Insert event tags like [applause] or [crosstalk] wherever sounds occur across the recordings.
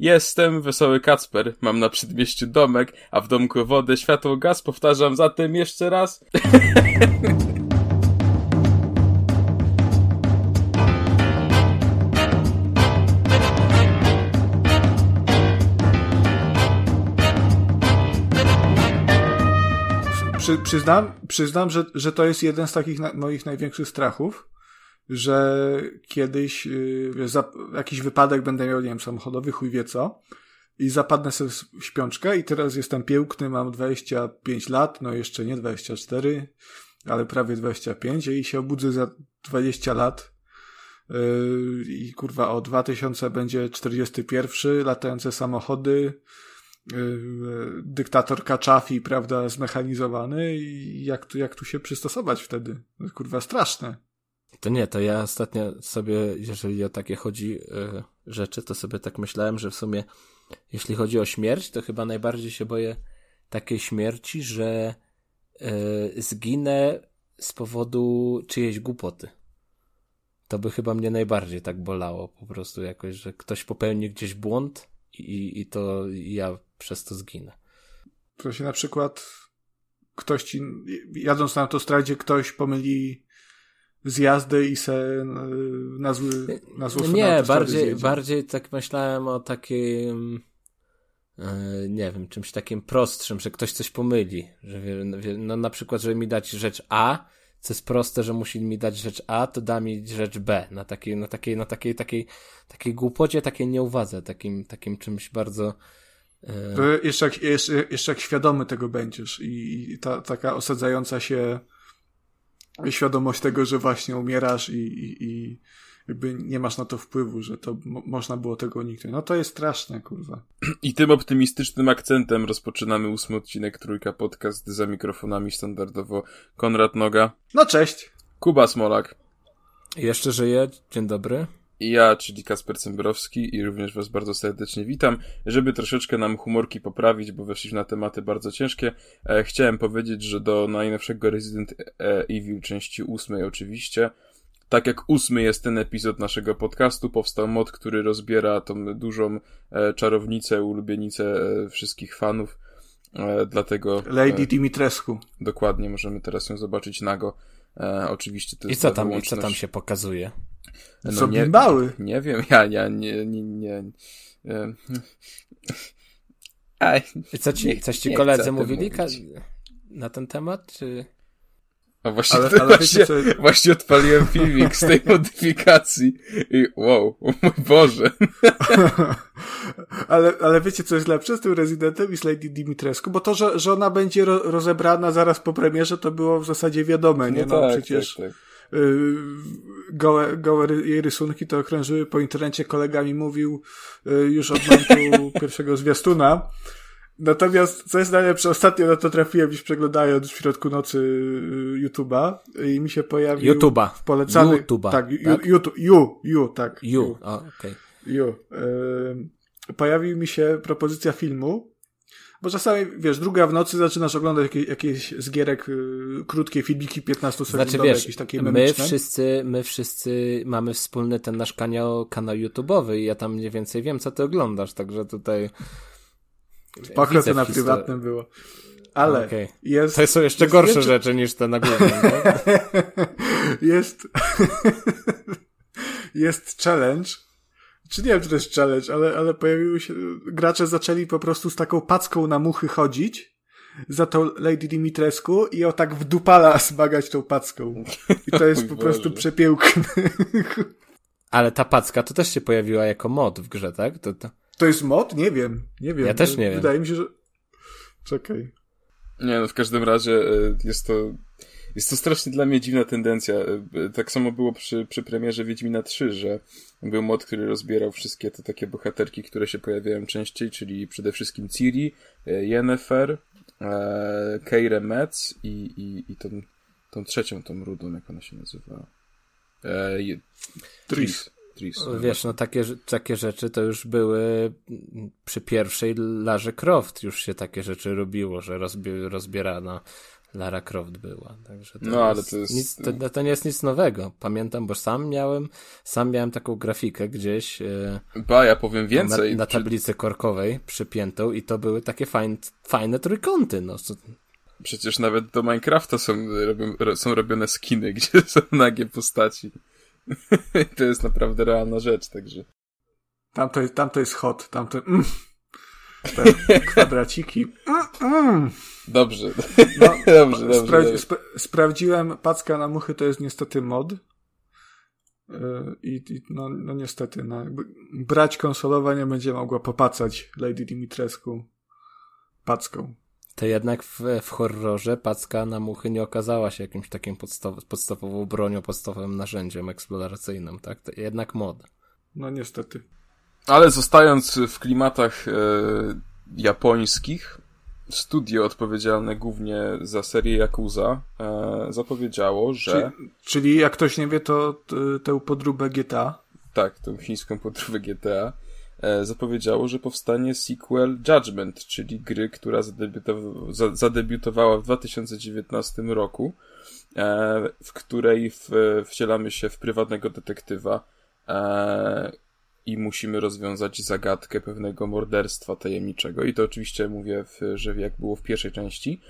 Jestem wesoły Kacper, mam na przedmieściu domek, a w domku wodę, światło, gaz, powtarzam zatem jeszcze raz. Przy, przyznam, przyznam że, że to jest jeden z takich na, moich największych strachów, że kiedyś wiesz, za, jakiś wypadek będę miał, nie wiem, samochodowy, chuj wie co, i zapadnę sobie w śpiączkę i teraz jestem piękny, mam 25 lat, no jeszcze nie 24, ale prawie 25 i się obudzę za 20 lat yy, i kurwa o 2000 będzie 41, latające samochody, yy, dyktator Kaczafi, prawda, zmechanizowany i jak tu, jak tu się przystosować wtedy? Kurwa straszne. To nie, to ja ostatnio sobie, jeżeli o takie chodzi yy, rzeczy, to sobie tak myślałem, że w sumie jeśli chodzi o śmierć, to chyba najbardziej się boję takiej śmierci, że yy, zginę z powodu czyjejś głupoty. To by chyba mnie najbardziej tak bolało po prostu jakoś, że ktoś popełni gdzieś błąd i, i to ja przez to zginę. To się na przykład ktoś ci, jadąc na autostradzie, ktoś pomyli zjazdy i se na zły, na zły Nie, bardziej, bardziej tak myślałem o takim nie wiem, czymś takim prostszym, że ktoś coś pomyli, że no na przykład, żeby mi dać rzecz A, co jest proste, że musi mi dać rzecz A, to da mi rzecz B, na takiej, na takiej, na takiej, takiej, takiej głupocie, takiej nieuwadze, takim, takim czymś bardzo to jeszcze, jak, jeszcze, jeszcze jak świadomy tego będziesz i, i ta taka osadzająca się świadomość tego, że właśnie umierasz i, i, i jakby nie masz na to wpływu, że to można było tego uniknąć. No to jest straszne, kurwa. I tym optymistycznym akcentem rozpoczynamy ósmy odcinek Trójka Podcast za mikrofonami standardowo Konrad Noga. No cześć. Kuba Smolak. Jeszcze żyję. Dzień dobry. I ja, czyli Kasper Cembrowski i również Was bardzo serdecznie witam. Żeby troszeczkę nam humorki poprawić, bo weszliśmy na tematy bardzo ciężkie, e, chciałem powiedzieć, że do najnowszego Resident Evil części ósmej oczywiście, tak jak ósmy jest ten epizod naszego podcastu, powstał mod, który rozbiera tą dużą e, czarownicę, ulubienicę e, wszystkich fanów. E, dlatego. Lady Dimitrescu. Dokładnie, możemy teraz ją zobaczyć nago. E, oczywiście to jest I co tam, wyłączność... co tam się pokazuje? No, Co nie, bimbały? Nie wiem, ja, ja nie, nie, nie. nie. Aj, co ci, coś ci koledzy mówili na ten temat, czy... A właśnie, ale, ale właśnie, co... właśnie odpaliłem filmik z tej modyfikacji i wow, o mój Boże. [laughs] ale, ale wiecie, co jest lepsze z tym Residentem i z Lady Dimitrescu? Bo to, że, że ona będzie ro, rozebrana zaraz po premierze, to było w zasadzie wiadome, nie? No, no tak, przecież... Tak, tak gołe, gołe jej rysunki to okrążyły po internecie, kolega mi mówił y, już od momentu [laughs] pierwszego zwiastuna. Natomiast, co jest najlepsze, ostatnio na to trafiłem już przeglądając w środku nocy y, YouTube'a i mi się pojawił YouTube'a. polecany... YouTube'a. Tak, tak? YouTube, you, you, tak. You, you. okej. Okay. You. Y, pojawił mi się propozycja filmu, bo czasami, wiesz, druga w nocy zaczynasz oglądać jakieś, jakieś z gierek y, krótkie filmiki 15 sekundowe, znaczy, wiesz, jakieś takie memiczne. My wszyscy, my wszyscy mamy wspólny ten nasz kanał, kanał YouTube'owy i ja tam mniej więcej wiem, co ty oglądasz, także tutaj... Spoko, to na prywatnym było. Ale okay. jest... To są jeszcze gorsze rzeczy niż te na głównym. [laughs] jest... [laughs] jest challenge, czy nie wiem, czy to jest challenge, ale, ale pojawiły się, gracze zaczęli po prostu z taką packą na muchy chodzić za tą Lady Dimitrescu i o tak w dupala [laughs] zmagać tą packą. I to jest po prostu przepiękne. Ale ta packa to też się pojawiła jako mod w grze, tak? To, to... to jest mod? Nie wiem. Nie wiem. Ja też nie Wydaje wiem. Wydaje mi się, że... Czekaj. Nie, no w każdym razie e, jest to jest to strasznie dla mnie dziwna tendencja. E, tak samo było przy, przy premierze Wiedźmina 3, że był mod, który rozbierał wszystkie te takie bohaterki, które się pojawiają częściej, czyli przede wszystkim Ciri, e, Yennefer, e, Keire Metz i, i, i tą, tą trzecią, tą rudą, jak ona się nazywa? E, Tris. Tris. Wiesz, no takie, takie rzeczy to już były przy pierwszej Larze Croft już się takie rzeczy robiło, że rozbierano Lara Croft była. Także to no, ale to jest... Nic, to, to, nie jest nic nowego. Pamiętam, bo sam miałem, sam miałem taką grafikę gdzieś. E, ba, ja powiem więcej. Na, na tablicy korkowej przypiętą i to były takie fajne, fajne trójkąty. No. Przecież nawet do Minecrafta są, robią, są robione skiny, [laughs] gdzie są nagie postaci. [laughs] to jest naprawdę realna rzecz, także. Tam to, tam to jest hot, tam to... Mm. Te kwadraciki. Mm, mm. Dobrze. No, [laughs] dobrze, dobrze, spra dobrze. Sp sprawdziłem, packa na muchy to jest niestety mod. Yy, I, i no, no niestety, no, brać konsolowa nie będzie mogła popacać Lady Dimitrescu packą. To jednak w, w horrorze packa na muchy nie okazała się jakimś takim podstaw podstawową bronią, podstawowym narzędziem eksploracyjnym, tak? To jednak mod. No niestety. Ale zostając w klimatach e, japońskich, studio odpowiedzialne głównie za serię Yakuza e, zapowiedziało, że... Czyli, czyli, jak ktoś nie wie, to tę podróbę GTA. Tak, tą chińską podróbę GTA e, zapowiedziało, że powstanie sequel Judgment, czyli gry, która zadebiutowała, zadebiutowała w 2019 roku, e, w której w, wcielamy się w prywatnego detektywa, e, i musimy rozwiązać zagadkę pewnego morderstwa tajemniczego. I to oczywiście mówię, w, że jak było w pierwszej części.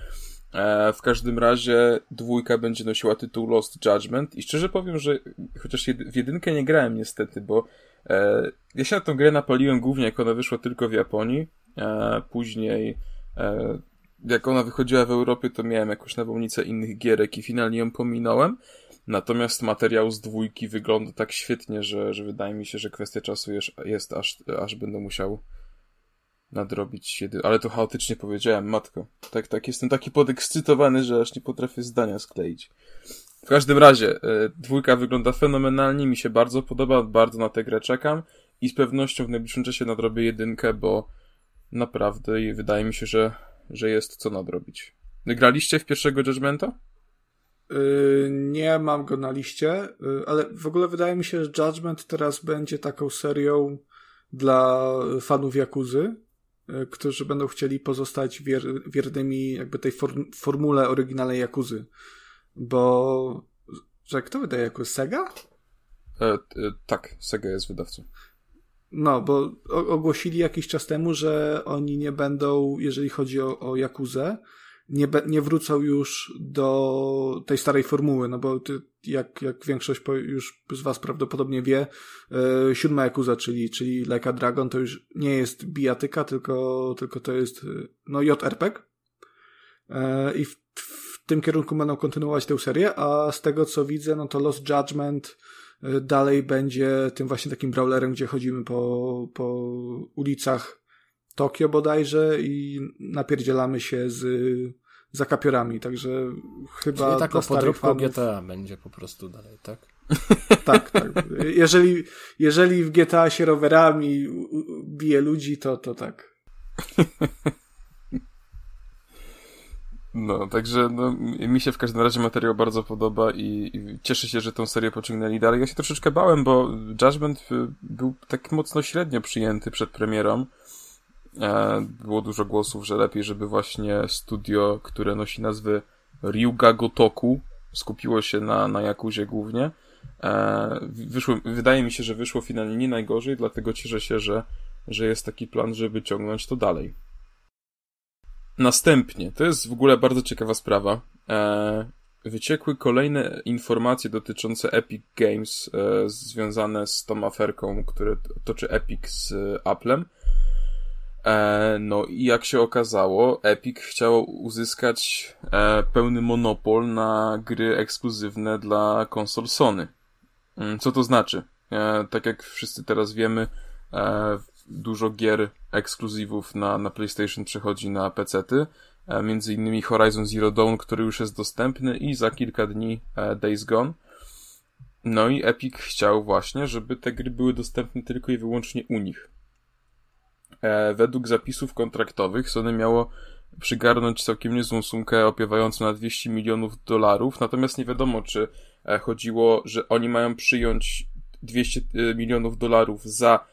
E, w każdym razie dwójka będzie nosiła tytuł Lost Judgment i szczerze powiem, że chociaż w jedynkę nie grałem niestety, bo e, ja się na tą grę napaliłem głównie jak ona wyszła tylko w Japonii. E, później jak ona wychodziła w Europie, to miałem jakąś nawałnicę innych gierek i finalnie ją pominąłem. Natomiast materiał z dwójki wygląda tak świetnie, że, że wydaje mi się, że kwestia czasu jest, jest aż, aż będę musiał nadrobić jedy... Ale to chaotycznie powiedziałem, matko. Tak, tak, jestem taki podekscytowany, że aż nie potrafię zdania skleić. W każdym razie, e, dwójka wygląda fenomenalnie, mi się bardzo podoba, bardzo na tę grę czekam i z pewnością w najbliższym czasie nadrobię jedynkę, bo naprawdę wydaje mi się, że, że jest co nadrobić. Graliście w pierwszego Judgmenta? Y, nie mam go na liście, y, ale w ogóle wydaje mi się, że Judgment teraz będzie taką serią dla fanów Jakuzy, y, którzy będą chcieli pozostać wier wiernymi jakby tej formule oryginalnej Jakuzy. Bo, że kto wydaje jako Sega? E, e, tak, Sega jest wydawcą. No, bo ogłosili jakiś czas temu, że oni nie będą, jeżeli chodzi o, o Jakuzę, nie, nie wrócą już do tej starej formuły, no bo ty, jak, jak większość już z was prawdopodobnie wie, yy, siódma Yakuza, czyli, czyli Like Dragon, to już nie jest bijatyka, tylko, tylko to jest e, no JRPG yy, i w, w tym kierunku będą kontynuować tę serię, a z tego co widzę, no to Lost Judgment dalej będzie tym właśnie takim brawlerem, gdzie chodzimy po, po ulicach Tokio bodajże i napierdzielamy się z zakapiorami, także chyba Czyli taką podróbką fanów... GTA będzie po prostu dalej, tak? [laughs] tak, tak. Jeżeli, jeżeli w GTA się rowerami bije ludzi, to, to tak. No, także no, mi się w każdym razie materiał bardzo podoba i, i cieszę się, że tą serię pociągnęli dalej. Ja się troszeczkę bałem, bo Judgment był tak mocno średnio przyjęty przed premierą. E, było dużo głosów, że lepiej, żeby właśnie studio, które nosi nazwę Ryuga Gotoku, skupiło się na, na Jakuzie głównie. E, wyszło, wydaje mi się, że wyszło finalnie nie najgorzej, dlatego cieszę się, że, że jest taki plan, żeby ciągnąć to dalej. Następnie, to jest w ogóle bardzo ciekawa sprawa. E, wyciekły kolejne informacje dotyczące Epic Games związane z tą aferką, które toczy Epic z Applem. E, no i jak się okazało, Epic chciał uzyskać e, pełny monopol na gry ekskluzywne dla konsol Sony. Mm, co to znaczy? E, tak jak wszyscy teraz wiemy, dużo gier ekskluzywów na, na PlayStation przechodzi na PC-ty. Między innymi Horizon Zero Dawn, który już jest dostępny i za kilka dni Days Gone. No i Epic chciał właśnie, żeby te gry były dostępne tylko i wyłącznie u nich. E, według zapisów kontraktowych Sony miało przygarnąć całkiem niezłą sumkę opiewającą na 200 milionów dolarów, natomiast nie wiadomo, czy e, chodziło, że oni mają przyjąć 200 e, milionów dolarów za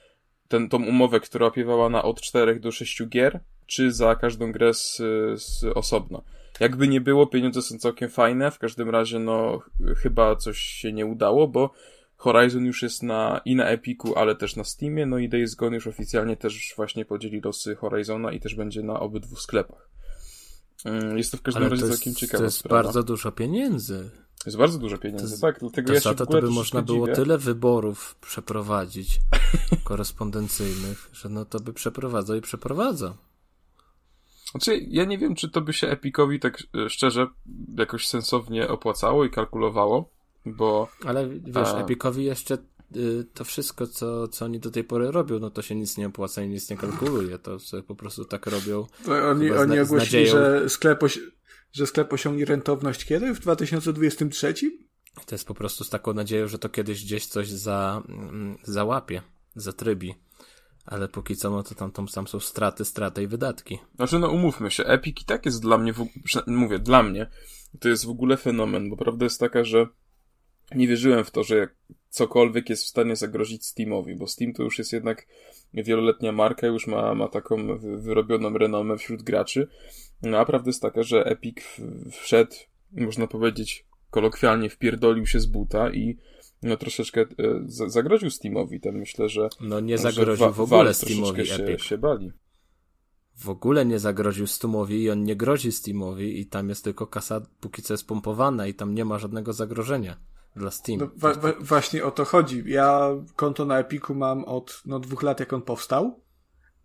ten, tą umowę, która opiewała na od 4 do 6 gier, czy za każdą grę z, z osobno. jakby nie było, pieniądze są całkiem fajne, w każdym razie no chyba coś się nie udało, bo Horizon już jest na, i na Epiku, ale też na Steamie, no i Days Gone już oficjalnie też właśnie podzieli losy Horizona i też będzie na obydwu sklepach. Mm, jest to w każdym ale razie całkiem ciekawe. To jest sprawa. bardzo dużo pieniędzy. Jest bardzo dużo pieniędzy, To- tak, dlatego To ja się to, to by można było dziwię. tyle wyborów przeprowadzić [laughs] korespondencyjnych, że no to by przeprowadzał i przeprowadzał. Znaczy, ja nie wiem, czy to by się Epicowi tak e, szczerze jakoś sensownie opłacało i kalkulowało, bo Ale wiesz, A. Epicowi jeszcze y, to wszystko, co, co oni do tej pory robią, no to się nic nie opłaca i nic nie kalkuluje. To sobie po prostu tak robią. To oni, z oni ogłosili, że sklep, że sklep osiągnie rentowność kiedy? W 2023? To jest po prostu z taką nadzieją, że to kiedyś gdzieś coś za, mm, załapie, zatrybi. Ale póki co, no to tam, tam, tam są straty, straty i wydatki. Znaczy, no umówmy się, Epic i tak jest dla mnie, w, mówię, dla mnie, to jest w ogóle fenomen, bo prawda jest taka, że nie wierzyłem w to, że cokolwiek jest w stanie zagrozić Steamowi, bo Steam to już jest jednak wieloletnia marka, już ma, ma taką wy- wyrobioną renomę wśród graczy. No a prawda jest taka, że Epic wszedł, można powiedzieć, kolokwialnie wpierdolił się z buta i no troszeczkę e, za- zagroził Steamowi. Tam myślę, że No nie zagroził wa- w ogóle Steamowi się, Epic. się bali. W ogóle nie zagroził Steamowi i on nie grozi Steamowi i tam jest tylko kasa póki co jest pompowana i tam nie ma żadnego zagrożenia dla Steam. No, wa- wa- właśnie o to chodzi. Ja konto na Epiku mam od no, dwóch lat, jak on powstał.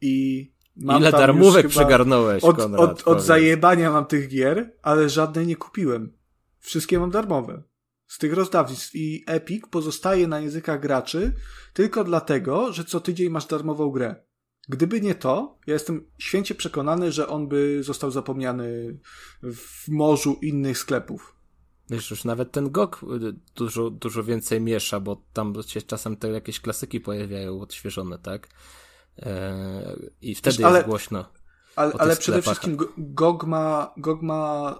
I mam Ile darmówek przegarnąłeś, Od, Konrad? od, od zajebania mam tych gier, ale żadnej nie kupiłem. Wszystkie mam darmowe. Z tych rozdawnictw. I Epic pozostaje na językach graczy tylko dlatego, że co tydzień masz darmową grę. Gdyby nie to, ja jestem święcie przekonany, że on by został zapomniany w morzu innych sklepów. Wiesz, już nawet ten GOG y, dużo, dużo więcej miesza, bo tam się czasem te jakieś klasyki pojawiają odświeżone, tak? Eee, I wtedy Wiesz, ale- jest głośno. Ale, ale przede wszystkim Go- GOG ma, GOG ma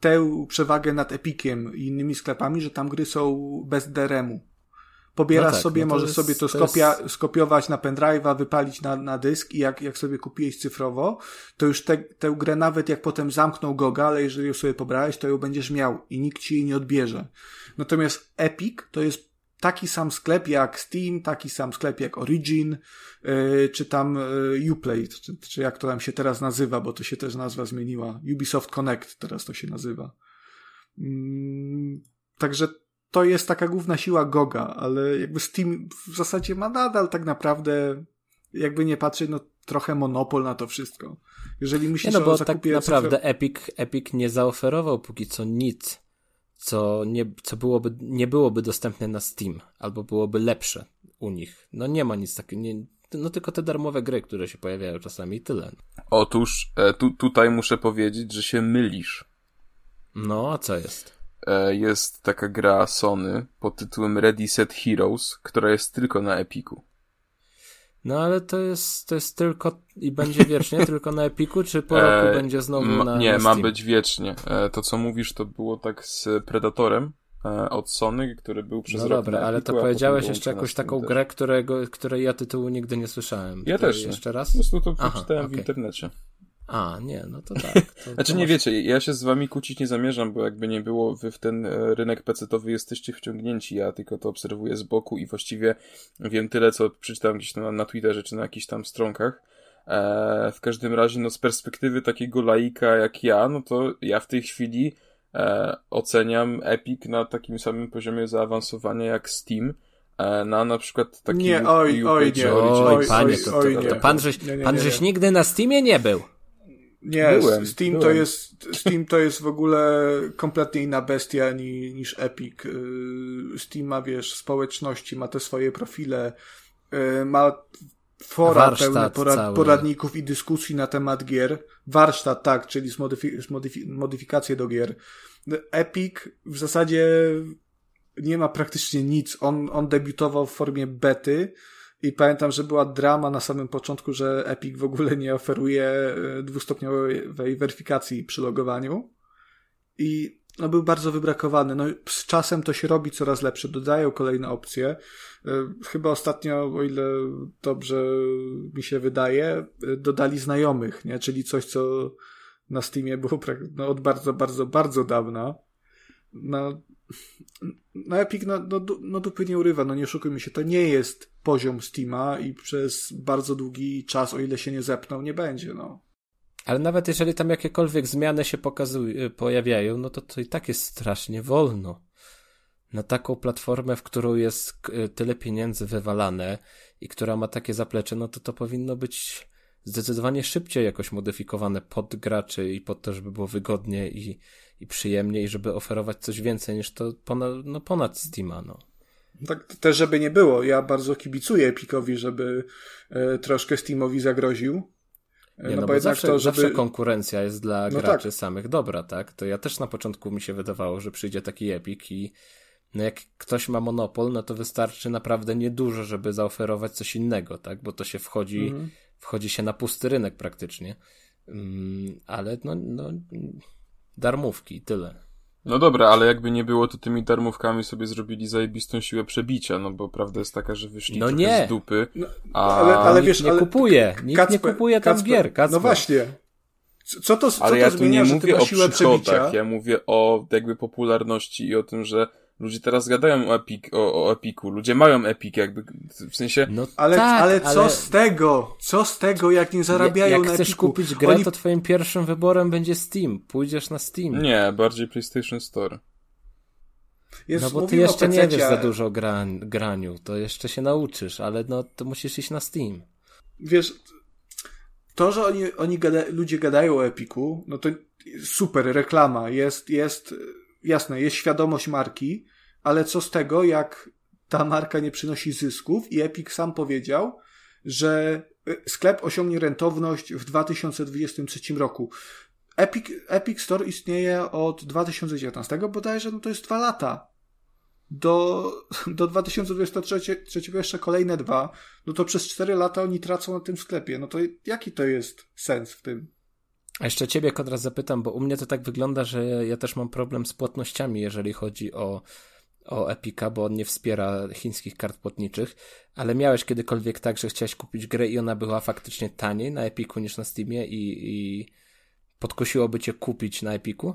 tę przewagę nad Epiciem i innymi sklepami, że tam gry są bez DRM-u. Pobierasz No tak, sobie, no to możesz jest- sobie to, to skopia, jest- skopiować na pendrive'a, wypalić na, na dysk i jak, jak sobie kupiłeś cyfrowo, to już te, tę grę nawet jak potem zamknął GOGA, ale jeżeli ją sobie pobrałeś, to ją będziesz miał i nikt ci jej nie odbierze. Natomiast Epic to jest taki sam sklep jak Steam, taki sam sklep jak Origin, yy, czy tam yy, Uplay, czy, czy jak to tam się teraz nazywa, bo to się też nazwa zmieniła. Ubisoft Connect teraz to się nazywa. Mm, także to jest taka główna siła Goga, ale jakby Steam w zasadzie ma nadal tak naprawdę, jakby nie patrzeć, no trochę monopol na to wszystko. Jeżeli Nie myślisz no, bo o tak naprawdę Epic, Epic nie zaoferował póki co nic, co, nie, co byłoby, nie byłoby dostępne na Steam, albo byłoby lepsze u nich. No nie ma nic takiego, nie, no tylko te darmowe gry, które się pojawiają czasami i tyle. Otóż e, tu, tutaj muszę powiedzieć, że się mylisz. No, a co jest? E, jest taka gra Sony pod tytułem Ready Set Heroes, która jest tylko na Epiku. No ale to jest, to jest tylko i będzie wiecznie [laughs] tylko na Epiku, czy po roku E, będzie znowu ma- na Nie, na ma być wiecznie. E, to co mówisz, to było tak z Predatorem e, od Sony, który był przez No rok dobra, na ale Epiku, to powiedziałeś jeszcze jakąś taką grę, którego, której ja tytułu nigdy nie słyszałem. Ja To też nie. Jeszcze Po raz? prostu to Aha, przeczytałem w okej. internecie. A, nie, no to tak. To, [laughs] Znaczy to nie może- wiecie, ja się z wami kłócić nie zamierzam, bo jakby nie było, wy w ten e, rynek pecetowy jesteście wciągnięci, ja tylko to obserwuję z boku i właściwie wiem tyle, co przeczytałem gdzieś tam na, na Twitterze czy na jakichś tam stronkach. E, w każdym razie, no z perspektywy takiego laika jak ja, no to ja w tej chwili e, oceniam Epic na takim samym poziomie zaawansowania jak Steam, e, na na przykład taki Nie, oj, oj, nie. Oj, Oj, panie, oj, to, to, oj, to, nie. pan, żeś, Nie, nie, pan nie, żeś nie. nigdy na Steamie nie był. Nie, Byłem, Steam to byłem. jest Steam to jest w ogóle kompletnie inna bestia ni, niż Epic. Yy, Steam ma, wiesz, społeczności, ma te swoje profile, yy, ma fora Warsztat pełne porad, poradników i dyskusji na temat gier. Warsztat, tak, czyli zmodyfi- modyfikacje do gier. Epic w zasadzie nie ma praktycznie nic. On, on debiutował w formie bety i pamiętam, że była drama na samym początku, że Epic w ogóle nie oferuje e, dwustopniowej weryfikacji przy logowaniu. I no, był bardzo wybrakowany. No, z czasem to się robi coraz lepsze. Dodają kolejne opcje. E, Chyba ostatnio, o ile dobrze mi się wydaje, e, dodali znajomych, nie? czyli coś, co na Steamie było no, od bardzo, bardzo, bardzo dawna. No, no Epic no, no, no dupy nie urywa, no nie oszukujmy się, to nie jest poziom Steama i przez bardzo długi czas, o ile się nie zepnął, nie będzie, no. Ale nawet jeżeli tam jakiekolwiek zmiany się pokazują, pojawiają, no to to i tak jest strasznie wolno. Na taką platformę, w którą jest tyle pieniędzy wywalane i która ma takie zaplecze, no to to powinno być zdecydowanie szybciej jakoś modyfikowane pod graczy i pod to, żeby było wygodnie i, i przyjemnie i żeby oferować coś więcej niż to ponad, no ponad Steama, no. Tak też, żeby nie było. Ja bardzo kibicuję Epicowi, żeby e, troszkę Steamowi zagroził. E, nie, no, no bo, bo zawsze, to, żeby... zawsze konkurencja jest dla no graczy tak. samych dobra, tak? To ja też na początku mi się wydawało, że przyjdzie taki Epic i no jak ktoś ma monopol, no to wystarczy naprawdę niedużo, żeby zaoferować coś innego, tak? Bo to się wchodzi, mm. wchodzi się na pusty rynek praktycznie. Um, ale no, no, darmówki, tyle. No dobra, ale jakby nie było, to tymi darmówkami sobie zrobili zajebistą siłę przebicia, no bo prawda jest taka, że wyszli no nie. z dupy, no, a... Ale, ale wiesz, nikt nie ale... kupuje, nikt Kacper, nie kupuje tam Kacper, gier, Kacper. No właśnie. Co to, co ale to ja zmienia, tu nie mówię o przychodach, ja mówię o jakby popularności i o tym, że Ludzie teraz gadają o, Epic, o, o Epiku. Ludzie mają Epic, jakby w sensie. No ale, tak, ale co ale... z tego? Co z tego, jak nie zarabiają jak na chcesz Epiku? kupić grę, Oni... to twoim pierwszym wyborem będzie Steam. Pójdziesz na Steam. Nie, bardziej PlayStation Store. Jest, no bo ty jeszcze nie wiesz za dużo o gran, graniu. To jeszcze się nauczysz, ale no to musisz iść na Steam. Wiesz, to, że oni, oni gada, ludzie gadają o Epiku, no to super, reklama, jest, jest jasne, jest świadomość marki, ale co z tego, jak ta marka nie przynosi zysków i Epic sam powiedział, że y, sklep osiągnie rentowność w 2023 roku. Epic, Epic Store istnieje od 2019 bodajże, no to jest dwa lata. Do, [laughs] do 2023 jeszcze kolejne dwa, no to przez cztery lata oni tracą na tym sklepie. No to jaki to jest sens w tym? A jeszcze ciebie, Kodras, zapytam, bo u mnie to tak wygląda, że ja też mam problem z płatnościami, jeżeli chodzi o, o Epika, bo on nie wspiera chińskich kart płatniczych, ale miałeś kiedykolwiek tak, że chciałeś kupić grę i ona była faktycznie taniej na Epiku niż na Steamie i, i podkusiłoby cię kupić na Epiku?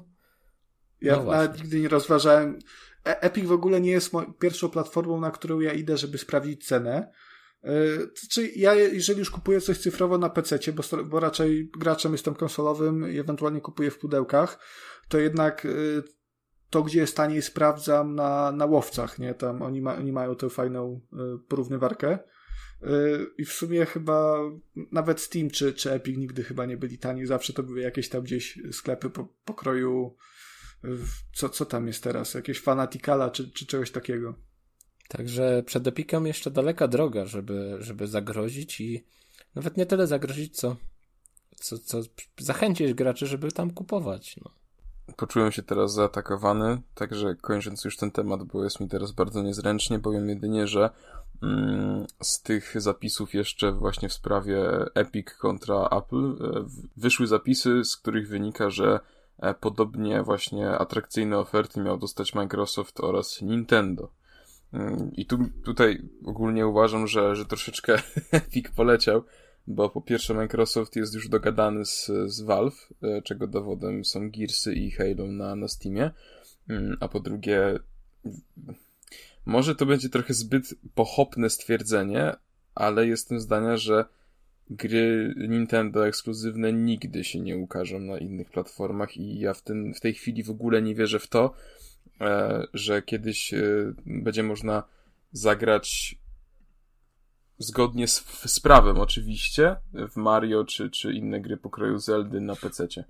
Ja no nawet nigdy nie rozważałem. E, Epic w ogóle nie jest pierwszą platformą, na którą ja idę, żeby sprawdzić cenę. E, czy ja, jeżeli już kupuję coś cyfrowo na PC, bo, bo raczej graczem jestem konsolowym i ewentualnie kupuję w pudełkach, to jednak e, to, gdzie jest taniej, sprawdzam na, na łowcach, nie? Tam oni, ma, oni mają tę fajną e, porównywarkę. I w sumie chyba nawet Steam czy, czy Epic nigdy chyba nie byli tani. Zawsze to były jakieś tam gdzieś sklepy po, pokroju. Co, co tam jest teraz? Jakieś Fanaticala czy, czy czegoś takiego. Także przed Epiką jeszcze daleka droga, żeby, żeby zagrozić i nawet nie tyle zagrozić, co, co, co zachęcić graczy, żeby tam kupować. No. Poczułem się teraz zaatakowany, także kończąc już ten temat, bo jest mi teraz bardzo niezręcznie, powiem jedynie, że mm, z tych zapisów jeszcze właśnie w sprawie Epic kontra Apple e, wyszły zapisy, z których wynika, że e, podobnie właśnie atrakcyjne oferty miał dostać Microsoft oraz Nintendo. I tu, tutaj ogólnie uważam, że, że troszeczkę [laughs] Epic poleciał, bo po pierwsze Microsoft jest już dogadany z, z Valve, e, czego dowodem są Gearsy i Halo na, na Steamie, mm, a po drugie może to będzie trochę zbyt pochopne stwierdzenie, ale jestem zdania, że gry Nintendo ekskluzywne nigdy się nie ukażą na innych platformach i ja w, ten, w tej chwili w ogóle nie wierzę w to, E, że kiedyś e, będzie można zagrać zgodnie z, z prawem oczywiście w Mario czy, czy inne gry pokroju Zeldy na PC-cie.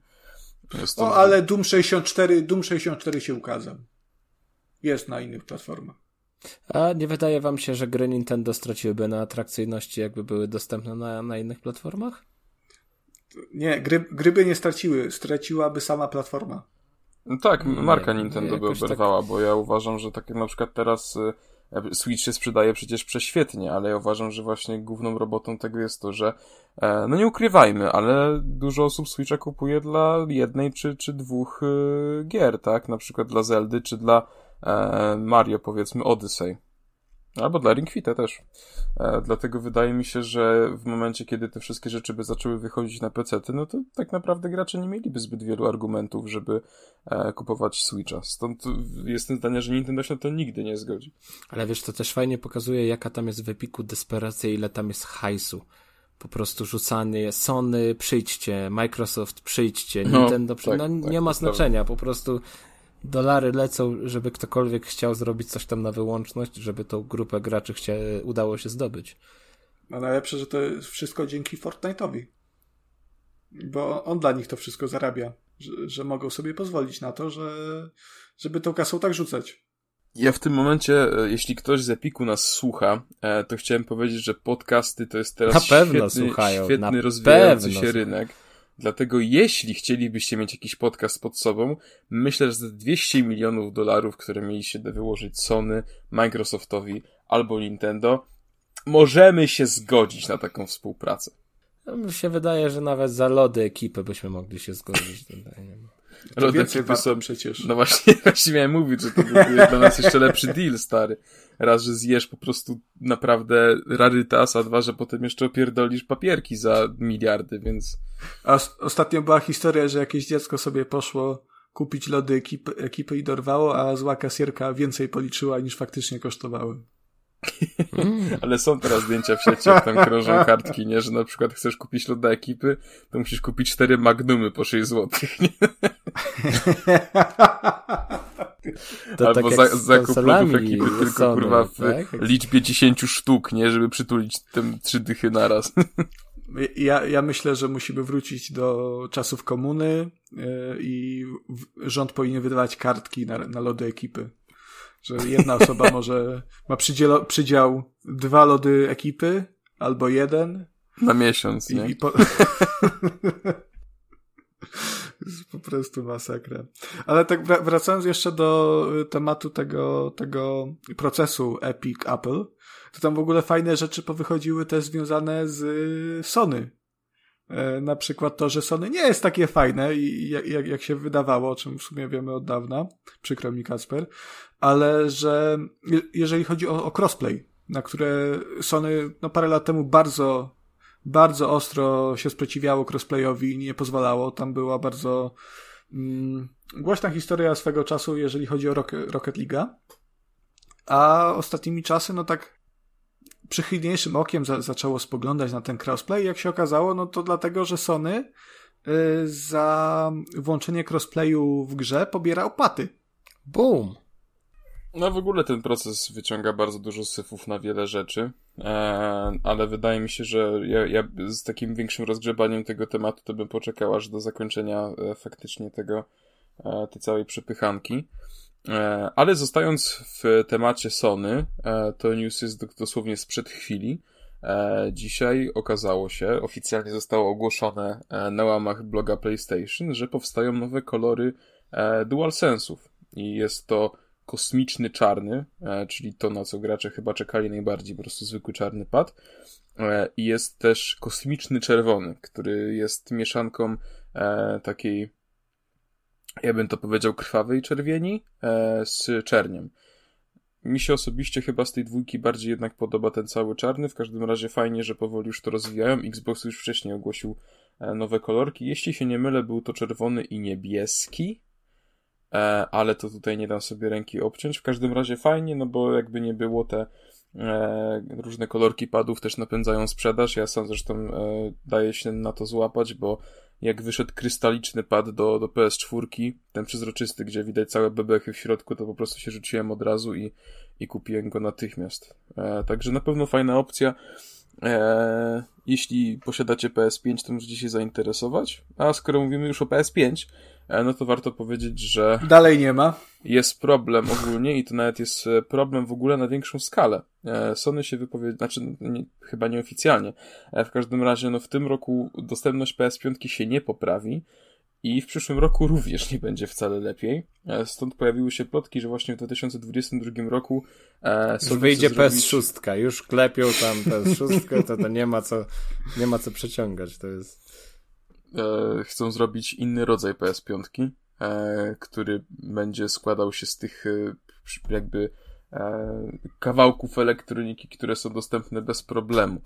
O, ale Doom 64, Doom 64 się ukazał. Jest na innych platformach. A nie wydaje wam się, że gry Nintendo straciłyby na atrakcyjności, jakby były dostępne na, na innych platformach? Nie, gry, gry by nie straciły, straciłaby sama platforma. No tak, marka Nintendo by tak- oberwała, tak... bo ja uważam, że tak jak na przykład teraz y, Switch się sprzedaje przecież prześwietnie, ale ja uważam, że właśnie główną robotą tego jest to, że e, no nie ukrywajmy, ale dużo osób Switcha kupuje dla jednej czy, czy dwóch y, gier, tak? Na przykład dla Zeldy czy dla e, Mario, powiedzmy Odyssey. Albo dla Ringfita też. E, dlatego wydaje mi się, że w momencie, kiedy te wszystkie rzeczy by zaczęły wychodzić na PC, no to tak naprawdę gracze nie mieliby zbyt wielu argumentów, żeby e, kupować Switcha. Stąd jestem zdania, że Nintendo się na to nigdy nie zgodzi. Ale wiesz, to też fajnie pokazuje, jaka tam jest w Epiku desperacja, ile tam jest hajsu po prostu rzucanie Sony, przyjdźcie, Microsoft, przyjdźcie, no, Nintendo, no, tak, no tak, nie ma znaczenia, po prostu dolary lecą, żeby ktokolwiek chciał zrobić coś tam na wyłączność, żeby tą grupę graczy chcia, udało się zdobyć. A najlepsze, że to jest wszystko dzięki Fortnite'owi. Bo on dla nich to wszystko zarabia. Że, że mogą sobie pozwolić na to, że, żeby tą kasą tak rzucać. Ja w tym momencie, e, jeśli ktoś z Epiku nas słucha, e, to chciałem powiedzieć, że podcasty to jest teraz na pewno świetny, słuchają, świetny na rozwijający się rynek. Dlatego jeśli chcielibyście mieć jakiś podcast pod sobą, myślę, że za 200 milionów dolarów, które mieliście wyłożyć Sony, Microsoftowi albo Nintendo, możemy się zgodzić na taką współpracę. No, mi się wydaje, że nawet za lody ekipy byśmy mogli się zgodzić. Lody ekipy są przecież. No właśnie, [laughs] właśnie miałem mówić, że to byłby dla nas jeszcze lepszy deal, stary. Raz, że zjesz po prostu naprawdę rarytas, a dwa, że potem jeszcze opierdolisz papierki za miliardy, więc... A ostatnio była historia, że jakieś dziecko sobie poszło kupić lody ekipy, ekipy i dorwało, a zła kasierka więcej policzyła niż faktycznie kosztowały. Mm. [laughs] Ale są teraz zdjęcia w sieci, jak tam krążą [laughs] kartki, nie? Że na przykład chcesz kupić loda ekipy, to musisz kupić cztery magnumy po 6 zł. [laughs] To Albo tak za, zakup lodów ekipy tylko Sony, kurwa w tak? liczbie 10 sztuk, nie? Żeby przytulić te trzy dychy naraz. Ja, ja myślę, że musimy wrócić do czasów komuny yy, i rząd powinien wydawać kartki na, na lody ekipy. Że jedna osoba [laughs] może ma przydział, przydział dwa lody ekipy albo jeden. Na miesiąc, nie? I, i po... [laughs] jest po prostu masakra. Ale tak wracając jeszcze do tematu tego, tego procesu Epic Apple, to tam w ogóle fajne rzeczy powychodziły też związane z Sony. E, na przykład to, że Sony nie jest takie fajne, i jak, jak, jak się wydawało, o czym w sumie wiemy od dawna, przykro mi Kasper, ale że jeżeli chodzi o, o crossplay, na które Sony no, parę lat temu bardzo, bardzo ostro się sprzeciwiało crossplayowi i nie pozwalało, tam była bardzo mm, głośna historia swego czasu, jeżeli chodzi o Rocket, Rocket League, a ostatnimi czasy, no tak przychylniejszym okiem za, zaczęło spoglądać na ten crossplay. Jak się okazało, no to dlatego, że Sony y, za włączenie crossplayu w grze pobiera opłaty. Boom! No w ogóle ten proces wyciąga bardzo dużo syfów na wiele rzeczy, e, ale wydaje mi się, że ja, ja, z takim większym rozgrzebaniem tego tematu to bym poczekał aż do zakończenia e, faktycznie tego, e, tej całej przepychanki. Ale zostając w temacie Sony, to news jest dosłownie sprzed chwili. Dzisiaj okazało się, oficjalnie zostało ogłoszone na łamach bloga PlayStation, że powstają nowe kolory DualSense'ów. I jest to kosmiczny czarny, czyli to, na co gracze chyba czekali najbardziej, po prostu zwykły czarny pad. I jest też kosmiczny czerwony, który jest mieszanką takiej ja bym to powiedział, krwawej czerwieni e, z czerniem. Mi się osobiście chyba z tej dwójki bardziej jednak podoba ten cały czarny. W każdym razie fajnie, że powoli już to rozwijają. Xbox już wcześniej ogłosił e, nowe kolorki. Jeśli się nie mylę, był to czerwony i niebieski. E, ale to tutaj nie dam sobie ręki obciąć. W każdym razie fajnie, no bo jakby nie było te e, różne kolorki padów też napędzają sprzedaż. Ja sam zresztą e, daję się na to złapać, bo jak wyszedł krystaliczny pad do, do PS4, ten przezroczysty, gdzie widać całe bebechy w środku, to po prostu się rzuciłem od razu i, i kupiłem go natychmiast. E, także na pewno fajna opcja. E, jeśli posiadacie PS5, to możecie się zainteresować. A skoro mówimy już o PS5, e, no to warto powiedzieć, że. Dalej nie ma. Jest problem ogólnie i to nawet jest e, problem w ogóle na większą skalę. E, Sony się wypowiedział, znaczy nie, chyba nieoficjalnie. W każdym razie, no w tym roku dostępność PS5 się nie poprawi. I w przyszłym roku również nie będzie wcale lepiej. Stąd pojawiły się plotki, że właśnie w 2022 roku e, Sony wyjdzie zrobić... PS6, już klepią tam PS6, to, to nie ma co nie ma co przeciągać. To jest. E, chcą zrobić inny rodzaj PS5, e, który będzie składał się z tych e, jakby e, kawałków elektroniki, które są dostępne bez problemu.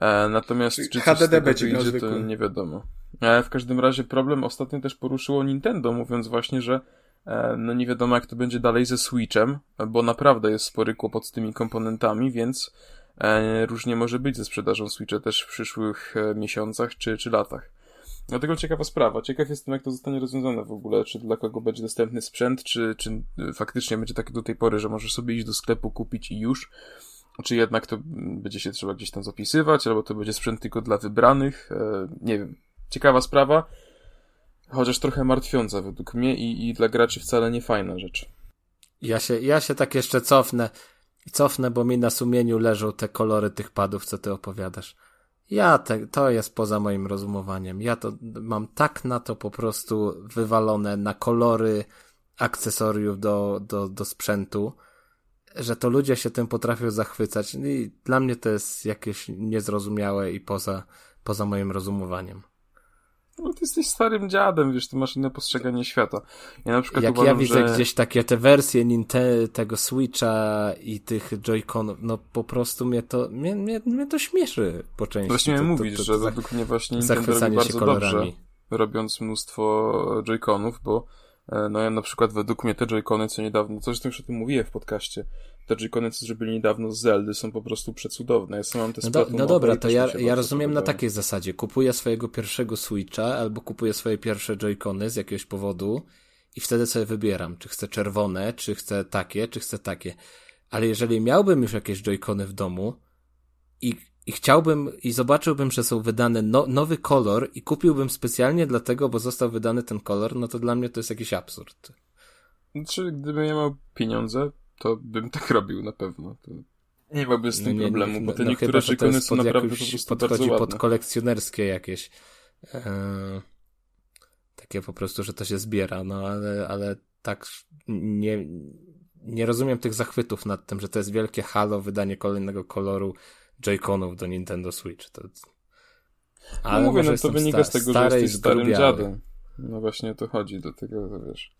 E, natomiast Czyli czy HDD będzie wyjdzie, to nie wiadomo. E, w każdym razie problem ostatnio też poruszyło Nintendo, mówiąc właśnie, że no nie wiadomo jak to będzie dalej ze Switchem, bo naprawdę jest spory kłopot z tymi komponentami, więc różnie może być ze sprzedażą Switcha też w przyszłych miesiącach czy, czy latach. Dlatego ciekawa sprawa. Ciekaw jestem, jak to zostanie rozwiązane w ogóle. Czy dla kogo będzie dostępny sprzęt, czy, czy y, faktycznie będzie tak do tej pory, że możesz sobie iść do sklepu, kupić i już. Czy jednak to mm, będzie się trzeba gdzieś tam zapisywać, albo to będzie sprzęt tylko dla wybranych. E, nie wiem. Ciekawa sprawa. Chociaż trochę martwiąca według mnie i, i dla graczy wcale nie fajna rzecz. Ja się, ja się tak jeszcze cofnę. Cofnę, bo mi na sumieniu leżą te kolory tych padów, co ty opowiadasz. Ja te, to jest poza moim rozumowaniem. Ja to mam tak na to po prostu wywalone na kolory akcesoriów do, do, do sprzętu, że to ludzie się tym potrafią zachwycać. I dla mnie to jest jakieś niezrozumiałe i poza, poza moim rozumowaniem. No ty jesteś starym dziadem, wiesz, ty masz inne postrzeganie świata. Ja na przykład Jak uważam, ja widzę że... gdzieś takie te wersje Nintendo, tego Switcha i tych Joy-Conów, no po prostu mnie to, mnie, mnie, mnie to śmieszy po części. Właśnie to, miałem to, to, że według mnie właśnie Nintendo robi bardzo kolorami. dobrze, robiąc mnóstwo Joy-Conów, bo no ja na przykład według mnie te Joy-Cony, co niedawno, co zresztą już o tym mówiłem w podcaście, te Joy-Cony, co zrobili niedawno z Zeldy, są po prostu przecudowne. Ja sam mam te No, do, no dobra, to ja, ja rozumiem na takiej zasadzie. Kupuję swojego pierwszego Switcha albo kupuję swoje pierwsze Joy-Cony z jakiegoś powodu i wtedy sobie wybieram, czy chcę czerwone, czy chcę takie, czy chcę takie. Ale jeżeli miałbym już jakieś Joy-Cony w domu i, i chciałbym i zobaczyłbym, że są wydane no, nowy kolor i kupiłbym specjalnie dlatego, bo został wydany ten kolor, no to dla mnie to jest jakiś absurd. Znaczy, gdybym ja miał pieniądze, to bym tak [laughs] robił na pewno. To nie miałbym z tym No nie- problemu, no- bo te no niektóre jest są pod naprawdę po prostu bardzo podchodzi pod ładne. kolekcjonerskie jakieś. E, takie po prostu, że to się zbiera, no ale, ale tak nie, nie rozumiem tych zachwytów nad tym, że to jest wielkie halo, wydanie kolejnego koloru Joy-Conów do Nintendo Switch. To... No mówię, może no to wynika z tego, że jesteś starym zdrobiały. dziadem. No właśnie o to chodzi, dlatego, to wiesz...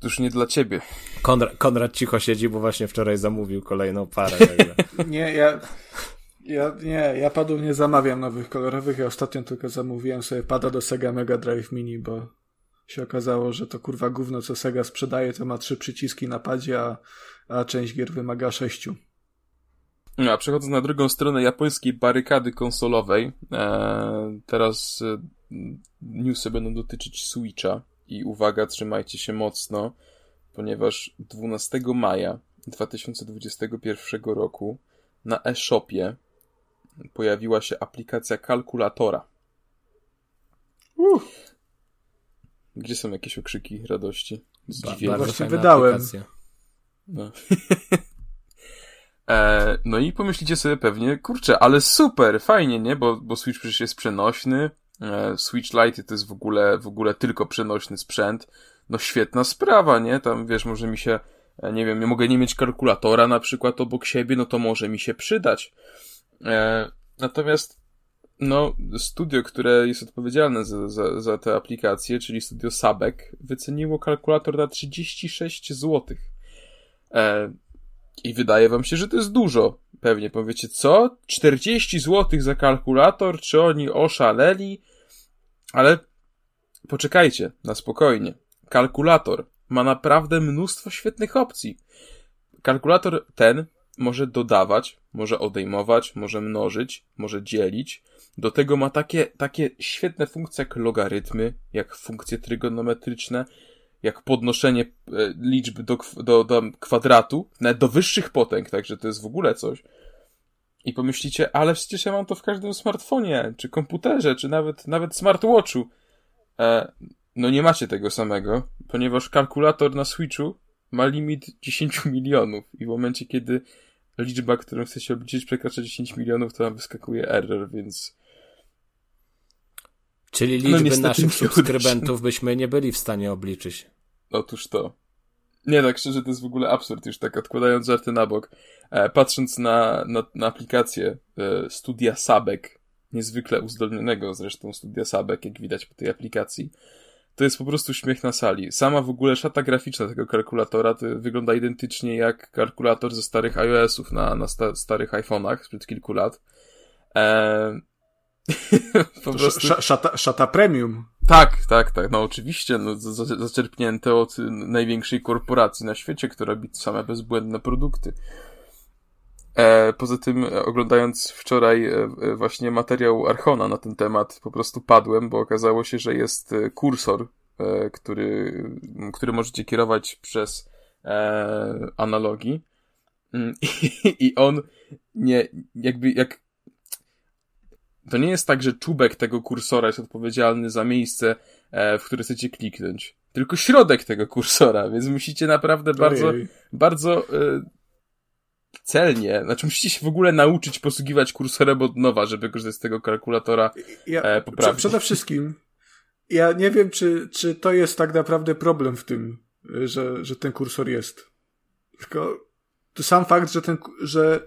To już nie dla ciebie. Konrad, Konrad cicho siedzi, bo właśnie wczoraj zamówił kolejną parę. [laughs] Nie, ja, ja, nie, ja padów nie zamawiam nowych kolorowych. Ja ostatnio tylko zamówiłem sobie pada do Sega Mega Drive Mini, bo się okazało, że to kurwa gówno, co Sega sprzedaje, to ma trzy przyciski na padzie, a, a część gier wymaga sześciu. No, a przechodząc na drugą stronę japońskiej barykady konsolowej, e, teraz e, newsy będą dotyczyć Switcha i uwaga, trzymajcie się mocno, ponieważ 12 maja 2021 roku na eShopie pojawiła się aplikacja kalkulatora. Uff. Gdzie są jakieś okrzyki radości? Ba- Zdziwienia? bardzo Właśnie fajna wydałem. aplikacja. No. [laughs] e, no i pomyślicie sobie pewnie, kurczę, ale super, fajnie, nie? Bo, bo Switch przecież jest przenośny. E, Switch Lite to jest w ogóle, w ogóle tylko przenośny sprzęt. No świetna sprawa, nie? Tam wiesz, może mi się, e, nie wiem, ja mogę nie mieć kalkulatora na przykład obok siebie, no to może mi się przydać. Natomiast no, studio, które jest odpowiedzialne za, za, za tę aplikację, czyli studio Sabek, wyceniło kalkulator na 36 zł. I wydaje wam się, że to jest dużo. Pewnie powiecie, co? 40 zł za kalkulator? Czy oni oszaleli? Ale poczekajcie, na spokojnie. Kalkulator ma naprawdę mnóstwo świetnych opcji. Kalkulator ten może dodawać, może odejmować, może mnożyć, może dzielić. Do tego ma takie, takie świetne funkcje jak logarytmy, jak funkcje trygonometryczne, jak podnoszenie e, liczb do, do, do kwadratu, nawet do wyższych potęg, także to jest w ogóle coś. I pomyślicie, ale przecież ja mam to w każdym smartfonie, czy komputerze, czy nawet, nawet smartwatchu. E, no nie macie tego samego, ponieważ kalkulator na Switchu ma limit 10 [laughs] milionów i w momencie, kiedy liczba, którą chcecie obliczyć przekracza 10 milionów, to wam wyskakuje error, więc Czyli No liczby niestety naszych subskrybentów byśmy nie byli w stanie obliczyć. Otóż to. Nie, tak szczerze, to jest w ogóle absurd, już tak odkładając żarty na bok. E, patrząc na, na, na aplikację e, studia Sabek, niezwykle uzdolnionego zresztą studia Sabek, jak widać po tej aplikacji, to jest po prostu śmiech na sali. Sama w ogóle szata graficzna tego kalkulatora to wygląda identycznie jak kalkulator ze starych iOS-ów na, na sta starych iPhone'ach sprzed kilku lat. Eee, [laughs] po prostu... Szata, szata premium. Tak, tak, tak. No oczywiście, no, zaczerpnięte od największej korporacji na świecie, która robi same bezbłędne produkty. E, poza tym, e, oglądając wczoraj e, e, właśnie materiał Archona na ten temat, po prostu padłem, bo okazało się, że jest e, kursor, e, który, który możecie kierować przez analogi. Mm, [laughs] I, I on nie, jakby jak to nie jest tak, że czubek tego kursora jest odpowiedzialny za miejsce, e, w które chcecie kliknąć. Tylko środek tego kursora, więc musicie naprawdę bardzo, Ojej. bardzo e, celnie, znaczy musicie się w ogóle nauczyć posługiwać kursorem od nowa, żeby korzystać z tego kalkulatora ja, e, poprawnie. Przede wszystkim, ja nie wiem, czy, czy to jest tak naprawdę problem w tym, że, że ten kursor jest. Tylko to sam fakt, że ten, że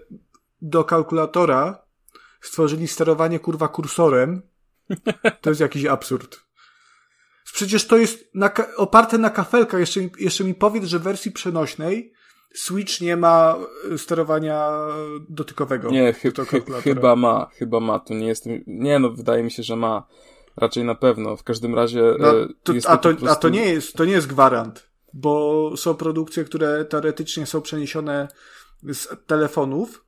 do kalkulatora stworzyli sterowanie kurwa kursorem, to jest jakiś absurd. Przecież to jest na, oparte na kafelkach. Jeszcze, jeszcze mi powiedz, że w wersji przenośnej Switch nie ma e, sterowania dotykowego. Nie, chy chy chyba ma, chyba ma. Tu nie jestem. Nie, no, wydaje mi się, że ma. Raczej na pewno. W każdym razie. No, e, to, a, to, prostu... a to nie jest, to nie jest gwarant, bo są produkcje, które teoretycznie są przeniesione z telefonów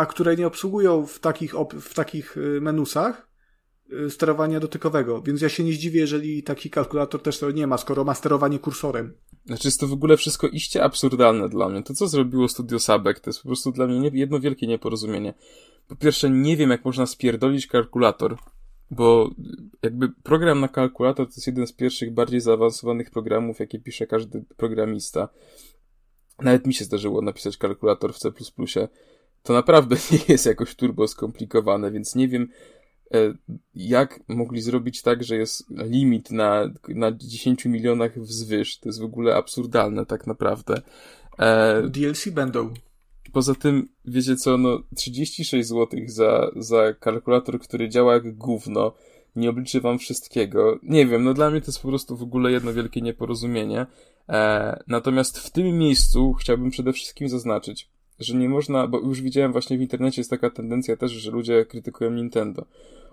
a które nie obsługują w takich, w takich y, menusach y, sterowania dotykowego. Więc ja się nie zdziwię, jeżeli taki kalkulator też to nie ma, skoro ma sterowanie kursorem. Znaczy jest to w ogóle wszystko iście absurdalne dla mnie. To, co zrobiło Studio Sabek, to jest po prostu dla mnie jedno wielkie nieporozumienie. Po pierwsze, nie wiem, jak można spierdolić kalkulator, bo jakby program na kalkulator to jest jeden z pierwszych bardziej zaawansowanych programów, jakie pisze każdy programista. Nawet mi się zdarzyło napisać kalkulator w C++ to naprawdę [laughs] nie jest jakoś turbo skomplikowane, więc nie wiem, e, jak mogli zrobić tak, że jest limit na, na 10 milionach wzwyż. To jest w ogóle absurdalne tak naprawdę. E... DLC będą. Poza tym, wiecie co, no 36 zł za, za kalkulator, który działa jak gówno, nie obliczy wam wszystkiego. Nie wiem, no dla mnie to jest po prostu w ogóle jedno wielkie nieporozumienie. E, natomiast w tym miejscu chciałbym przede wszystkim zaznaczyć, że nie można, bo już widziałem właśnie w internecie jest taka tendencja też, że ludzie krytykują Nintendo.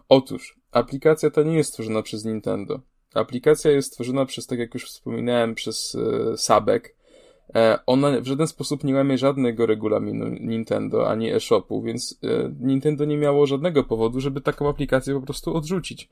Otóż, aplikacja ta nie jest stworzona przez Nintendo. Aplikacja jest stworzona przez, tak jak już wspominałem, przez e, Sabek. E, ona w żaden sposób nie łamie żadnego regulaminu Nintendo, ani e-shopu, więc e, Nintendo nie miało żadnego powodu, żeby taką aplikację po prostu odrzucić.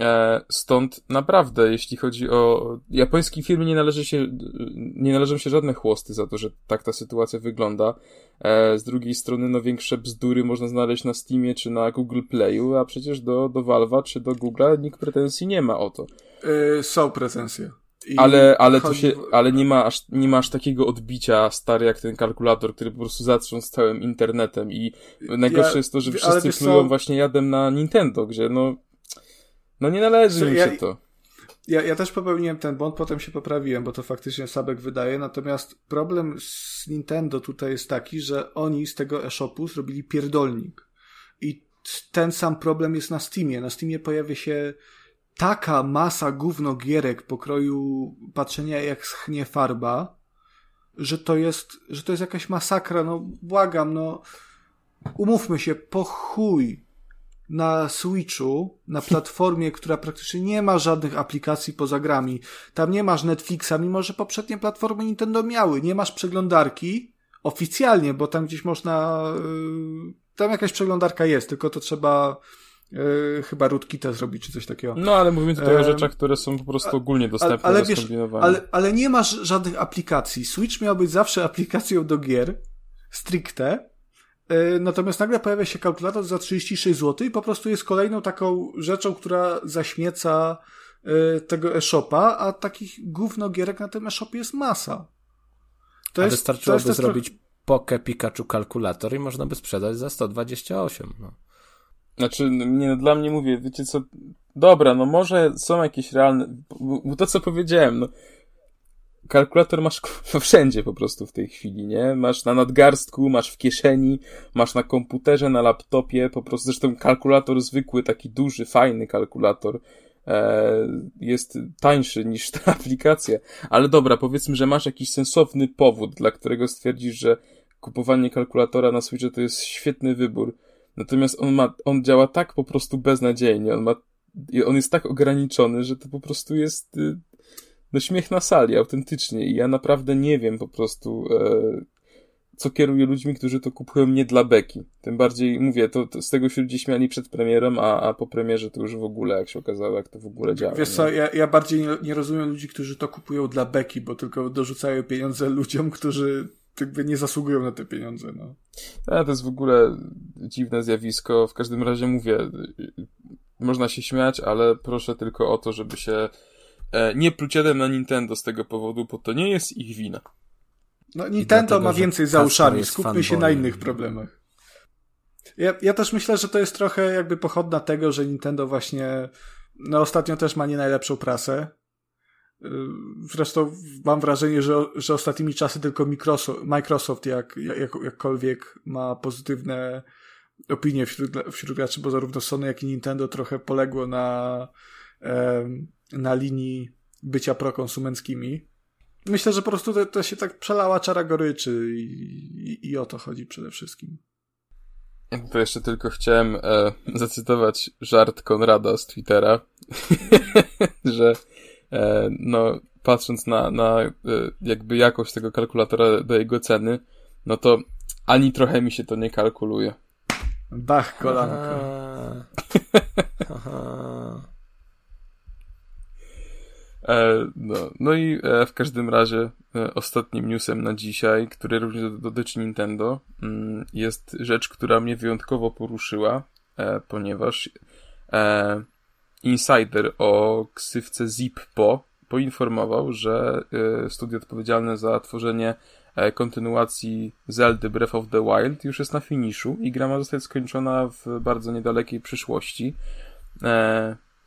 E, stąd naprawdę, jeśli chodzi o japońskiej firmy, nie należy się, nie należą się żadne chłosty za to, że tak ta sytuacja wygląda. E, z drugiej strony, no większe bzdury można znaleźć na Steamie czy na Google Playu, a przecież do, do Valve'a czy do Google'a nikt pretensji nie ma o to. Yy, są pretensje. I ale, ale to się, ale nie ma aż, nie ma aż takiego odbicia stary jak ten kalkulator, który po prostu zatrząsł całym internetem i najgorsze ja, jest to, że wszyscy plują co? właśnie jadem na Nintendo, gdzie no, no nie należy mi się ja, to. Ja, ja też popełniłem ten błąd, potem się poprawiłem, bo to faktycznie Sabek wydaje. Natomiast problem z Nintendo tutaj jest taki, że oni z tego e-shopu zrobili pierdolnik. I ten sam problem jest na Steamie. Na Steamie pojawia się taka masa gówno gierek pokroju patrzenia jak schnie farba, że to jest, że to jest jakaś masakra. No błagam, no umówmy się, po chuj na Switchu, na platformie, która praktycznie nie ma żadnych aplikacji poza grami. Tam nie masz Netflixa, mimo że poprzednie platformy Nintendo miały. Nie masz przeglądarki oficjalnie, bo tam gdzieś można. Yy, tam jakaś przeglądarka jest, tylko to trzeba. Yy, chyba rootkita zrobić, czy coś takiego. No, ale mówimy tutaj o rzeczach, które są po prostu ogólnie dostępne ale, ale wiesz, ale, ale nie masz żadnych aplikacji. Switch miał być zawsze aplikacją do gier, stricte, E, natomiast nagle pojawia się kalkulator za 36 zł i po prostu jest kolejną taką rzeczą, która zaśmieca e, tego e-shopa, a takich gówno gierek na tym e-shopie jest masa. To a jest, wystarczyłoby to jest zrobić tro... Poke Pikachu kalkulator i można by sprzedać za 128. No. Znaczy, nie, no, dla mnie mówię, wiecie co, dobra, no może są jakieś realne, bo to co powiedziałem, no, kalkulator masz [laughs] wszędzie po prostu w tej chwili, nie? Masz na nadgarstku, masz w kieszeni, masz na komputerze, na laptopie, po prostu zresztą kalkulator zwykły, taki duży, fajny kalkulator, e, jest tańszy niż [laughs] ta aplikacja. Ale dobra, powiedzmy, że masz jakiś sensowny powód, dla którego stwierdzisz, że kupowanie kalkulatora na Switchu to jest świetny wybór. Natomiast on ma, on działa tak po prostu beznadziejnie, on ma, on jest tak ograniczony, że to po prostu jest, y, no śmiech na sali, autentycznie. I ja naprawdę nie wiem po prostu, e, co kieruje ludźmi, którzy to kupują nie dla beki. Tym bardziej, mówię, to, to z tego się ludzie śmiali przed premierem, a, a po premierze to już w ogóle, jak się okazało, jak to w ogóle działa. Wiesz co, ja, ja bardziej nie, nie rozumiem ludzi, którzy to kupują dla beki, bo tylko dorzucają pieniądze ludziom, którzy jakby nie zasługują na te pieniądze, no. A, to jest w ogóle dziwne zjawisko. W każdym razie mówię, można się śmiać, ale proszę tylko o to, żeby się nie pluć na Nintendo z tego powodu, bo to nie jest ich wina. No Nintendo dlatego, ma więcej za uszami, skupmy się na innych problemach. Ja, ja też myślę, że to jest trochę jakby pochodna tego, że Nintendo właśnie no ostatnio też ma nie najlepszą prasę. Y, zresztą mam wrażenie, że, że ostatnimi czasy tylko Microsoft, Microsoft jak, jak, jakkolwiek ma pozytywne opinie wśród, wśród graczy, bo zarówno Sony, jak i Nintendo trochę poległo na, na linii bycia prokonsumenckimi. Myślę, że po prostu to, to się tak przelała czara goryczy i, i, i, o to chodzi przede wszystkim. To jeszcze tylko chciałem e, [laughs] zacytować żart Konrada z Twittera, [laughs] że e, no, patrząc na, na e, jakby jakość tego kalkulatora do jego ceny, no to ani trochę mi się to nie kalkuluje. Bach, kolanko. E, no, no i e, w każdym razie e, ostatnim newsem na dzisiaj, który również dotyczy Nintendo, mm, jest rzecz, która mnie wyjątkowo poruszyła, ponieważ insider o ksywce Zippo poinformował, że studio odpowiedzialne za tworzenie kontynuacji Zelda Breath of the Wild już jest na finiszu i gra ma zostać skończona w bardzo niedalekiej przyszłości.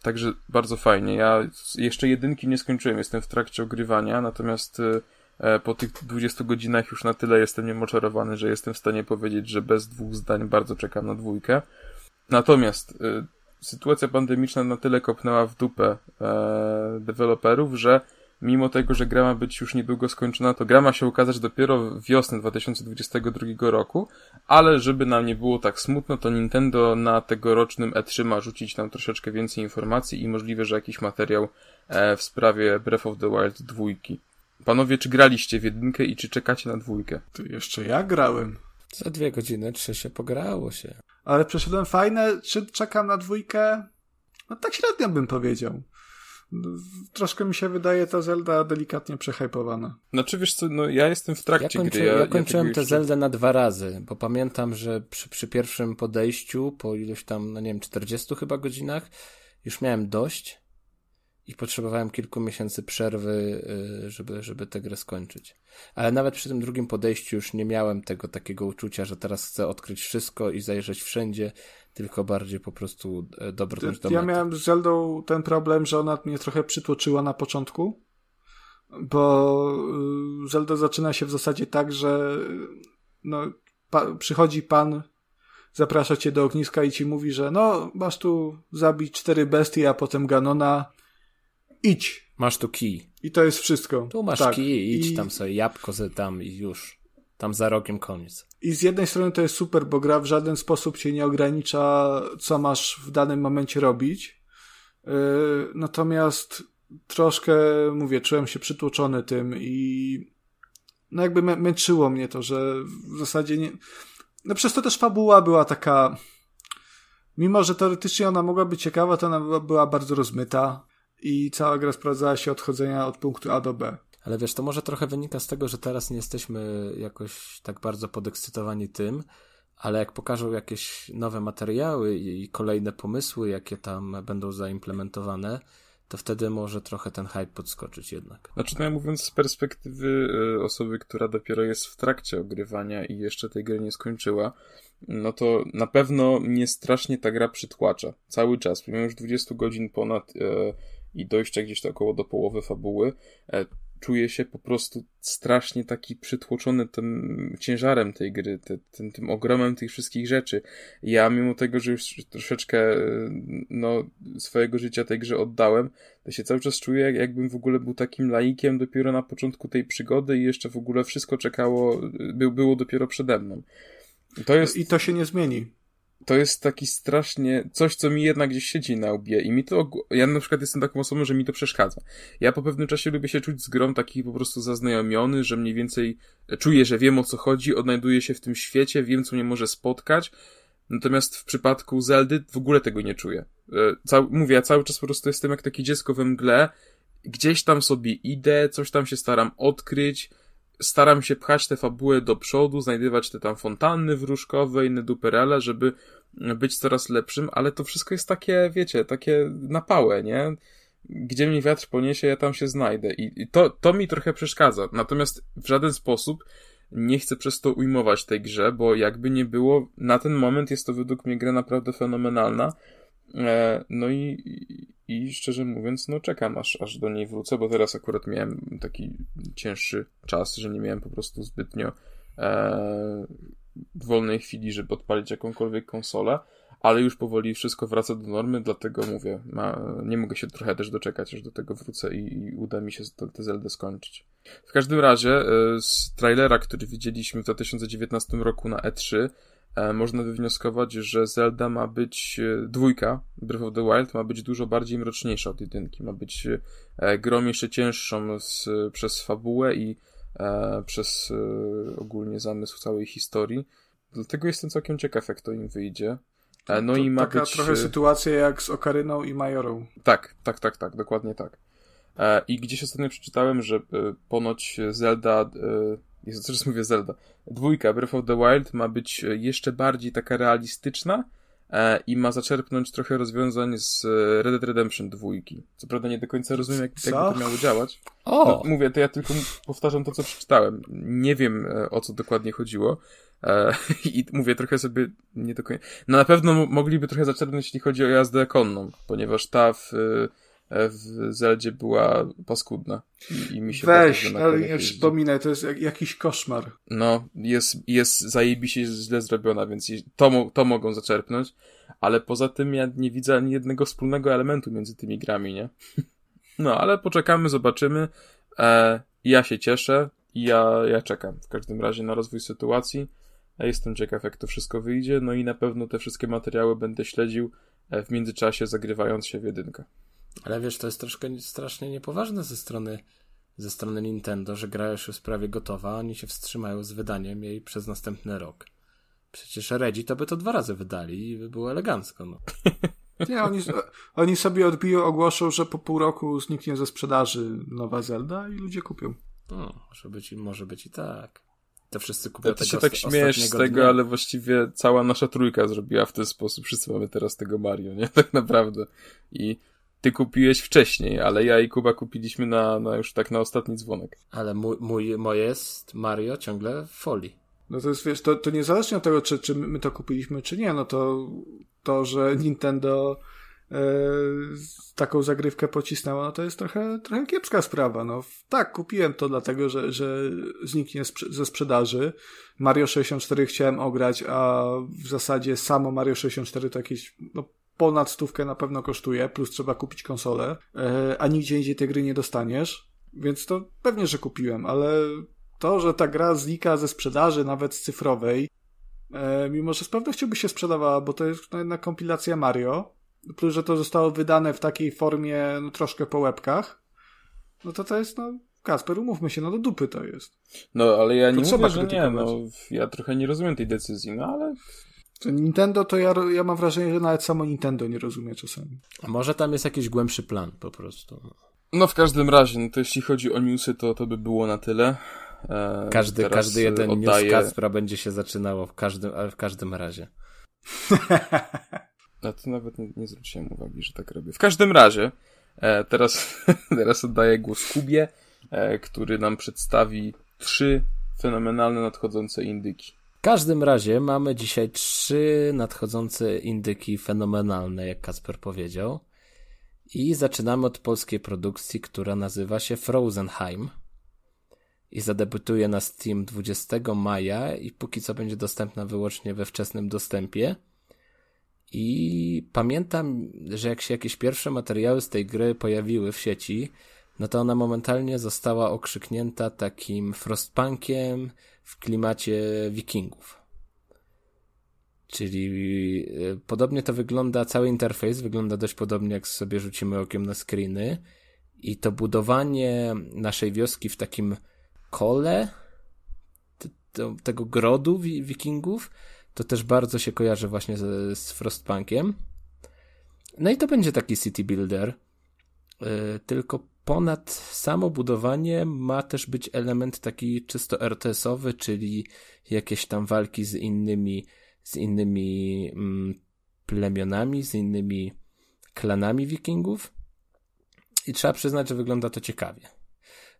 Także bardzo fajnie. Ja jeszcze jedynki nie skończyłem, jestem w trakcie ogrywania, natomiast y, e, po tych 20 godzinach już na tyle jestem niemoczarowany, że jestem w stanie powiedzieć, że bez dwóch zdań bardzo czekam na dwójkę. Natomiast y, sytuacja pandemiczna na tyle kopnęła w dupę e, deweloperów, że mimo tego, że gra ma być już niedługo skończona, to gra ma się ukazać dopiero wiosnę 2022 roku, ale żeby nam nie było tak smutno, to Nintendo na tegorocznym E3 ma rzucić nam troszeczkę więcej informacji i możliwe, że jakiś materiał e, w sprawie Breath of the Wild 2. Panowie, czy graliście w jedynkę i czy czekacie na dwójkę? To jeszcze ja grałem. Za dwie godziny, trzy się pograło się. Ale przeszedłem fajne, czy czekam na dwójkę? No tak średnio bym powiedział troszkę mi się wydaje ta Zelda delikatnie przehypowana. Znaczy wiesz co, no ja jestem w trakcie ja kończy, gry. Ja, ja kończyłem ja tę jeszcze... Zeldę na dwa razy, bo pamiętam, że przy, przy pierwszym podejściu, po ilość tam, no nie wiem, 40 chyba godzinach, już miałem dość i potrzebowałem kilku miesięcy przerwy, y, żeby, żeby tę grę skończyć. Ale nawet przy tym drugim podejściu już nie miałem tego takiego uczucia, że teraz chcę odkryć wszystko i zajrzeć wszędzie, tylko bardziej po prostu e, dobrnąć do Ja miałem z Zeldą ten problem, że ona mnie trochę przytłoczyła na początku, bo y, Zelda zaczyna się w zasadzie tak, że no, pa, przychodzi pan, zaprasza cię do ogniska i ci mówi, że no, masz tu zabić cztery bestie, a potem Ganona, idź. Masz tu kij. I to jest wszystko. Tu masz tak. kij, idź I... tam sobie jabłko tam i już. Tam za rogiem koniec. I z jednej strony to jest super, bo gra w żaden sposób cię nie ogranicza, co masz w danym momencie robić. Yy, natomiast troszkę, mówię, czułem się przytłoczony tym i no jakby mę męczyło mnie to, że w zasadzie nie... No przez to też fabuła była taka... Mimo, że teoretycznie ona mogła być ciekawa, to ona była bardzo rozmyta i cała gra sprawdzała się odchodzenia od punktu A do B. Ale wiesz, to może trochę wynika z tego, że teraz nie jesteśmy jakoś tak bardzo podekscytowani tym, ale jak pokażą jakieś nowe materiały i kolejne pomysły, jakie tam będą zaimplementowane, to wtedy może trochę ten hype podskoczyć jednak. Znaczy, no ja mówiąc z perspektywy y, osoby, która dopiero jest w trakcie ogrywania i jeszcze tej gry nie skończyła, no to na pewno mnie strasznie ta gra przytłacza. Cały czas, pomimo już 20 godzin ponad e, i dojścia gdzieś to około do połowy fabuły, e, czuję się po prostu strasznie taki przytłoczony tym ciężarem tej gry, te, tym, tym ogromem tych wszystkich rzeczy. Ja mimo tego, że już troszeczkę no, swojego życia tej grze oddałem, to się cały czas czuję, jakbym w ogóle był takim laikiem dopiero na początku tej przygody i jeszcze w ogóle wszystko czekało, by, było dopiero przede mną. To jest... I to się nie zmieni to jest taki strasznie, coś, co mi jednak gdzieś siedzi na łbie i mi to, ja na przykład jestem taką osobą, że mi to przeszkadza. Ja po pewnym czasie lubię się czuć z grą taki po prostu zaznajomiony, że mniej więcej czuję, że wiem o co chodzi, odnajduję się w tym świecie, wiem co mnie może spotkać, natomiast w przypadku Zeldy w ogóle tego nie czuję. E, cał, mówię, ja cały czas po prostu jestem jak takie dziecko we mgle, gdzieś tam sobie idę, coś tam się staram odkryć, staram się pchać te fabuły do przodu, znajdywać te tam fontanny wróżkowe, inne duperele, żeby być coraz lepszym, ale to wszystko jest takie, wiecie, takie napałe, nie? Gdzie mnie wiatr poniesie, ja tam się znajdę. I, to, to mi trochę przeszkadza. Natomiast w żaden sposób nie chcę przez to ujmować tej grze, bo jakby nie było, na ten moment jest to według mnie gra naprawdę fenomenalna. E, no i, i szczerze mówiąc, no czekam aż, aż do niej wrócę, bo teraz akurat miałem taki cięższy czas, że nie miałem po prostu zbytnio e, wolnej chwili, żeby odpalić jakąkolwiek konsolę, ale już powoli wszystko wraca do normy, dlatego mówię, ma, nie mogę się trochę też doczekać, aż do tego wrócę i, i uda mi się tę Zeldę skończyć. W każdym razie e, z trailera, który widzieliśmy w 2019 roku na E3, E, można wywnioskować, że Zelda ma być e, dwójka, Breath of the Wild ma być dużo bardziej mroczniejsza od jedynki, ma być e, grą jeszcze cięższą z, przez fabułę i e, przez e, ogólnie zamysł całej historii. Dlatego jestem całkiem ciekaw, jak to im wyjdzie. E, no to i ma taka być... trochę sytuacja jak z Okaryną i Majorą. Tak, tak, tak, tak, dokładnie tak. I gdzieś ostatnio przeczytałem, że ponoć Zelda jest teraz mówię Zelda, dwójka Breath of the Wild ma być e, jeszcze bardziej taka realistyczna e, i ma zaczerpnąć trochę rozwiązań z e, Red Dead Redemption dwójki. Co prawda nie do końca rozumiem, jak, jak to miało działać. O! No, mówię, to ja tylko powtarzam to, co przeczytałem. Nie wiem, e, o co dokładnie chodziło. E, [laughs] I mówię trochę sobie nie do końca. No na pewno mogliby trochę zaczerpnąć, jeśli chodzi o jazdę konną, ponieważ ta w w Zeldzie była paskudna. I, i mi się Weź, ale nie przypominaj, to jest jak, jakiś koszmar. No, jest, jest zajebiście źle zrobiona, więc to, to mogą zaczerpnąć, ale poza tym ja nie widzę ani jednego wspólnego elementu między tymi grami, nie? [laughs] No, ale poczekamy, zobaczymy. E, ja się cieszę i ja, ja czekam w każdym razie na rozwój sytuacji. Ja jestem ciekaw, jak to wszystko wyjdzie, no i na pewno te wszystkie materiały będę śledził e, w międzyczasie, zagrywając się w jedynkę. Ale wiesz, to jest troszkę strasznie niepoważne ze strony, ze strony Nintendo, że gra już jest prawie gotowa, a oni się wstrzymają z wydaniem jej przez następny rok. Przecież Redzi to by to dwa razy wydali i by było elegancko. No. [laughs] Nie, oni, oni sobie odbiją, ogłoszą, że po pół roku zniknie ze sprzedaży nowa Zelda i ludzie kupią. No, może być, może być i tak. To wszyscy kupią ja ty się tak śmiesz z tego, dnia. ale właściwie cała nasza trójka zrobiła w ten sposób. Wszyscy mamy teraz tego Mario, nie? [laughs] Tak naprawdę. I ty kupiłeś wcześniej, ale ja i Kuba kupiliśmy na, na już tak na ostatni dzwonek. Ale mój, mój, moje jest Mario ciągle w folii. No to jest, wiesz, to, to niezależnie od tego, czy, czy my to kupiliśmy, czy nie, no to to, że Nintendo e, taką zagrywkę pocisnęło, no to jest trochę, trochę kiepska sprawa. No tak, kupiłem to dlatego, że, że zniknie ze sprzedaży. Mario 64 chciałem ograć, a w zasadzie samo Mario 64 to jakieś no, ponad stówkę na pewno kosztuje, plus trzeba kupić konsolę, e, a nigdzie indziej tej gry nie dostaniesz, więc to pewnie, że kupiłem, ale to, że ta gra znika ze sprzedaży, nawet z cyfrowej, e, mimo że z pewnością by się sprzedawała, bo to jest jednak kompilacja Mario, plus, że to zostało wydane w takiej formie no, troszkę po łebkach, no to to jest, no, Kasper, umówmy się, no do dupy to jest. No, ale ja nie to mówię, że nie, no, ja trochę nie rozumiem tej decyzji, no ale Nintendo to ja, ja mam wrażenie, że nawet samo Nintendo nie rozumie czasami. A może tam jest jakiś głębszy plan po prostu. No w każdym razie, no to jeśli chodzi o newsy, to to by było na tyle. E, każdy, każdy jeden oddaję... news Kacpra będzie się zaczynało w każdym, ale w każdym razie. [laughs] A to nawet nie, nie zwróciłem uwagi, że tak robię. W każdym razie, e, teraz, [laughs] teraz oddaję głos Kubie, e, który nam przedstawi trzy fenomenalne nadchodzące indyki. W każdym razie mamy dzisiaj trzy nadchodzące indyki fenomenalne, jak Kasper powiedział. I zaczynamy od polskiej produkcji, która nazywa się Frozenheim. i zadebiutuje na Steam 20 maja i póki co będzie dostępna wyłącznie we wczesnym dostępie. I pamiętam, że jak się jakieś pierwsze materiały z tej gry pojawiły w sieci, no to ona momentalnie została okrzyknięta takim frostpunkiem w klimacie wikingów. Czyli e, podobnie to wygląda, cały interfejs wygląda dość podobnie, jak sobie rzucimy okiem na screeny. I to budowanie naszej wioski w takim kole tego grodu wikingów, to też bardzo się kojarzy właśnie z, z Frostpunkiem. No i to będzie taki city builder. Yy, tylko ponad samo budowanie ma też być element taki czysto RTS-owy, czyli jakieś tam walki z innymi, z innymi mm, plemionami, z innymi klanami wikingów. I trzeba przyznać, że wygląda to ciekawie.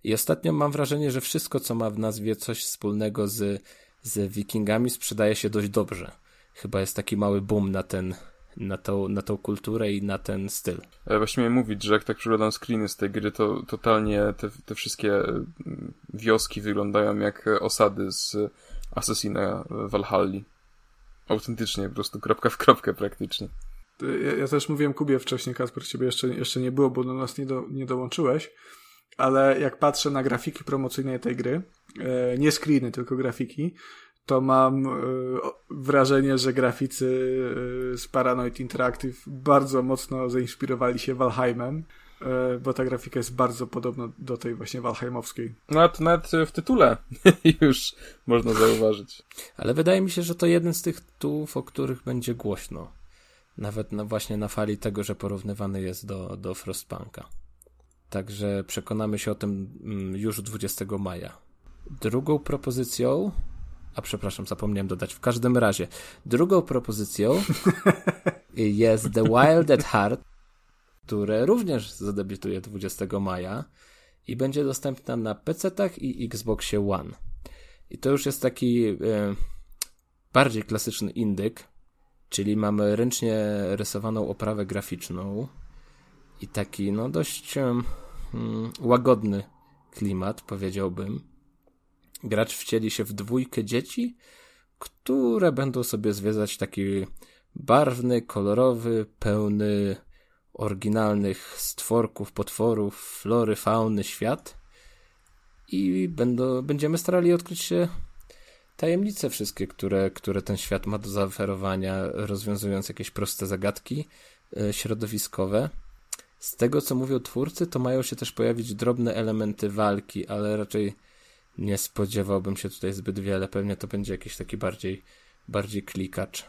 I ostatnio mam wrażenie, że wszystko, co ma w nazwie coś wspólnego z, z wikingami, sprzedaje się dość dobrze. Chyba jest taki mały boom na ten, na tą, na tą kulturę i na ten styl. Ja właśnie miałem mówić, że jak tak przeglądam screeny z tej gry, to totalnie te, te wszystkie mm, wioski wyglądają jak osady z Assassina Valhalla. Autentycznie, po prostu kropka w kropkę praktycznie. Ja, ja też mówiłem Kubie wcześniej, Kasper, ciebie jeszcze, jeszcze nie było, bo do nas nie, do, nie dołączyłeś, ale jak patrzę na grafiki promocyjne tej gry, e, nie screeny, tylko grafiki, to mam e, wrażenie, że graficy e, z Paranoid Interactive bardzo mocno zainspirowali się Valheimem, e, bo ta grafika jest bardzo podobna do tej właśnie Valheimowskiej. No to nawet w tytule [laughs] już można zauważyć. Ale wydaje mi się, że to jeden z tych tytułów, o których będzie głośno. Nawet na, właśnie na fali tego, że porównywany jest do, do Frostpunka. Także przekonamy się o tym mm, już 20 maja. Drugą propozycją, a przepraszam, zapomniałem dodać, w każdym razie, drugą propozycją [laughs] jest The Wild at Heart, które również zadebiutuje 20 maja i będzie dostępna na PC-tach i Xboxie One. I to już jest taki e, bardziej klasyczny indyk, czyli mamy ręcznie rysowaną oprawę graficzną, i taki, no dość um, łagodny klimat, powiedziałbym. Gracz wcieli się w dwójkę dzieci, które będą sobie zwiedzać taki barwny, kolorowy, pełny oryginalnych stworków, potworów, flory, fauny świat i będą, będziemy starali odkryć się tajemnice wszystkie, które, które ten świat ma do zaoferowania, rozwiązując jakieś proste zagadki e, środowiskowe. Z tego, co mówią twórcy, to mają się też pojawić drobne elementy walki, ale raczej nie spodziewałbym się tutaj zbyt wiele. Pewnie to będzie jakiś taki bardziej, bardziej klikacz.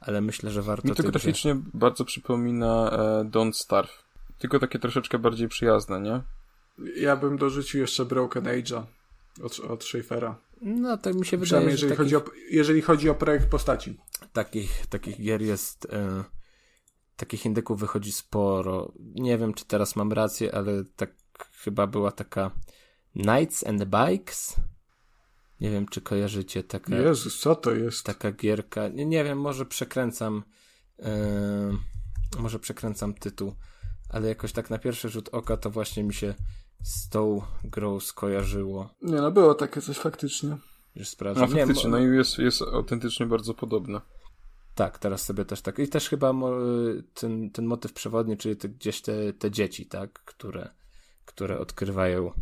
Ale myślę, że warto... Mi to graficznie bardzo przypomina e, Don't Starve. Tylko takie troszeczkę bardziej przyjazne, nie? Ja bym dorzucił jeszcze Broken Age'a od, od Schaeffera. No, tak mi się wydaje, jeżeli, takich... chodzi o, jeżeli chodzi o projekt postaci. Takich, takich gier jest... E takich indyków wychodzi sporo. Nie wiem, czy teraz mam rację, ale tak chyba była taka Knights and Bikes. Nie wiem, czy kojarzycie taka. Jezus, co to jest? Taka gierka. Nie, nie wiem, może przekręcam. Yy, może przekręcam tytuł, ale jakoś tak na pierwszy rzut oka to właśnie mi się z tą grą skojarzyło. Nie, no było takie coś faktycznie. Już sprawdzam. No faktycznie, nie, no i jest, jest autentycznie bardzo podobne. Tak, teraz sobie też tak. I też chyba ten, ten motyw przewodni, czyli te, gdzieś te, te dzieci, tak, które, które odkrywają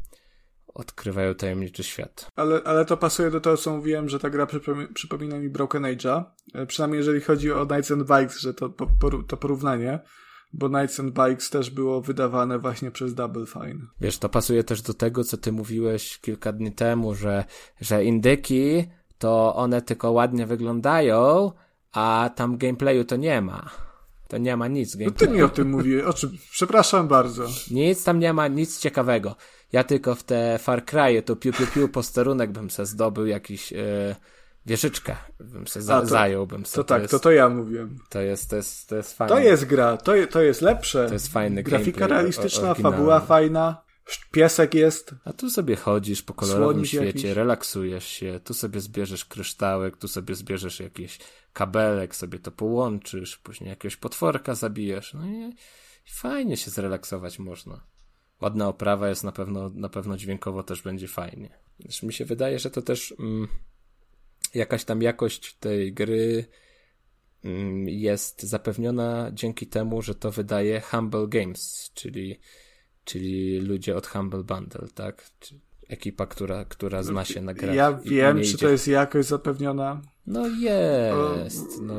odkrywają tajemniczy świat. Ale, ale to pasuje do tego, co mówiłem, że ta gra przypomina mi Broken Age'a. E, przynajmniej jeżeli chodzi o Knights and Bikes, że to, to porównanie, bo Knights and Bikes też było wydawane właśnie przez Double Fine. Wiesz, to pasuje też do tego, co ty mówiłeś kilka dni temu, że, że indyki to one tylko ładnie wyglądają, a tam gameplayu to nie ma. To nie ma nic gameplayu. No ty mi o tym mówiłeś. O czym? Przepraszam bardzo. Nic tam nie ma, nic ciekawego. Ja tylko w te Far Cry'e to piu piu piu posterunek bym se zdobył jakiś e, wieżyczkę bym se za, to, zajął. Bym se, to, to tak, jest, to to ja mówiłem. To jest, to jest, to jest fajne. To jest gra, to, to jest lepsze. To jest fajny Grafika realistyczna, fabuła fajna. Piesek jest. A tu sobie chodzisz po kolorowym świecie, jakiś. relaksujesz się, tu sobie zbierzesz kryształek, tu sobie zbierzesz jakiś kabelek, sobie to połączysz, później jakiegoś potworka zabijesz. No i fajnie się zrelaksować można. ładna oprawa jest na pewno, na pewno dźwiękowo też będzie fajnie. Zresztą mi się wydaje, że to też mm, jakaś tam jakość tej gry mm, jest zapewniona dzięki temu, że to wydaje Humble Games, czyli, czyli ludzie od Humble Bundle, tak? Ekipa, która, która zna się na grach. Ja wiem, czy to jest jakość zapewniona. No jest. No.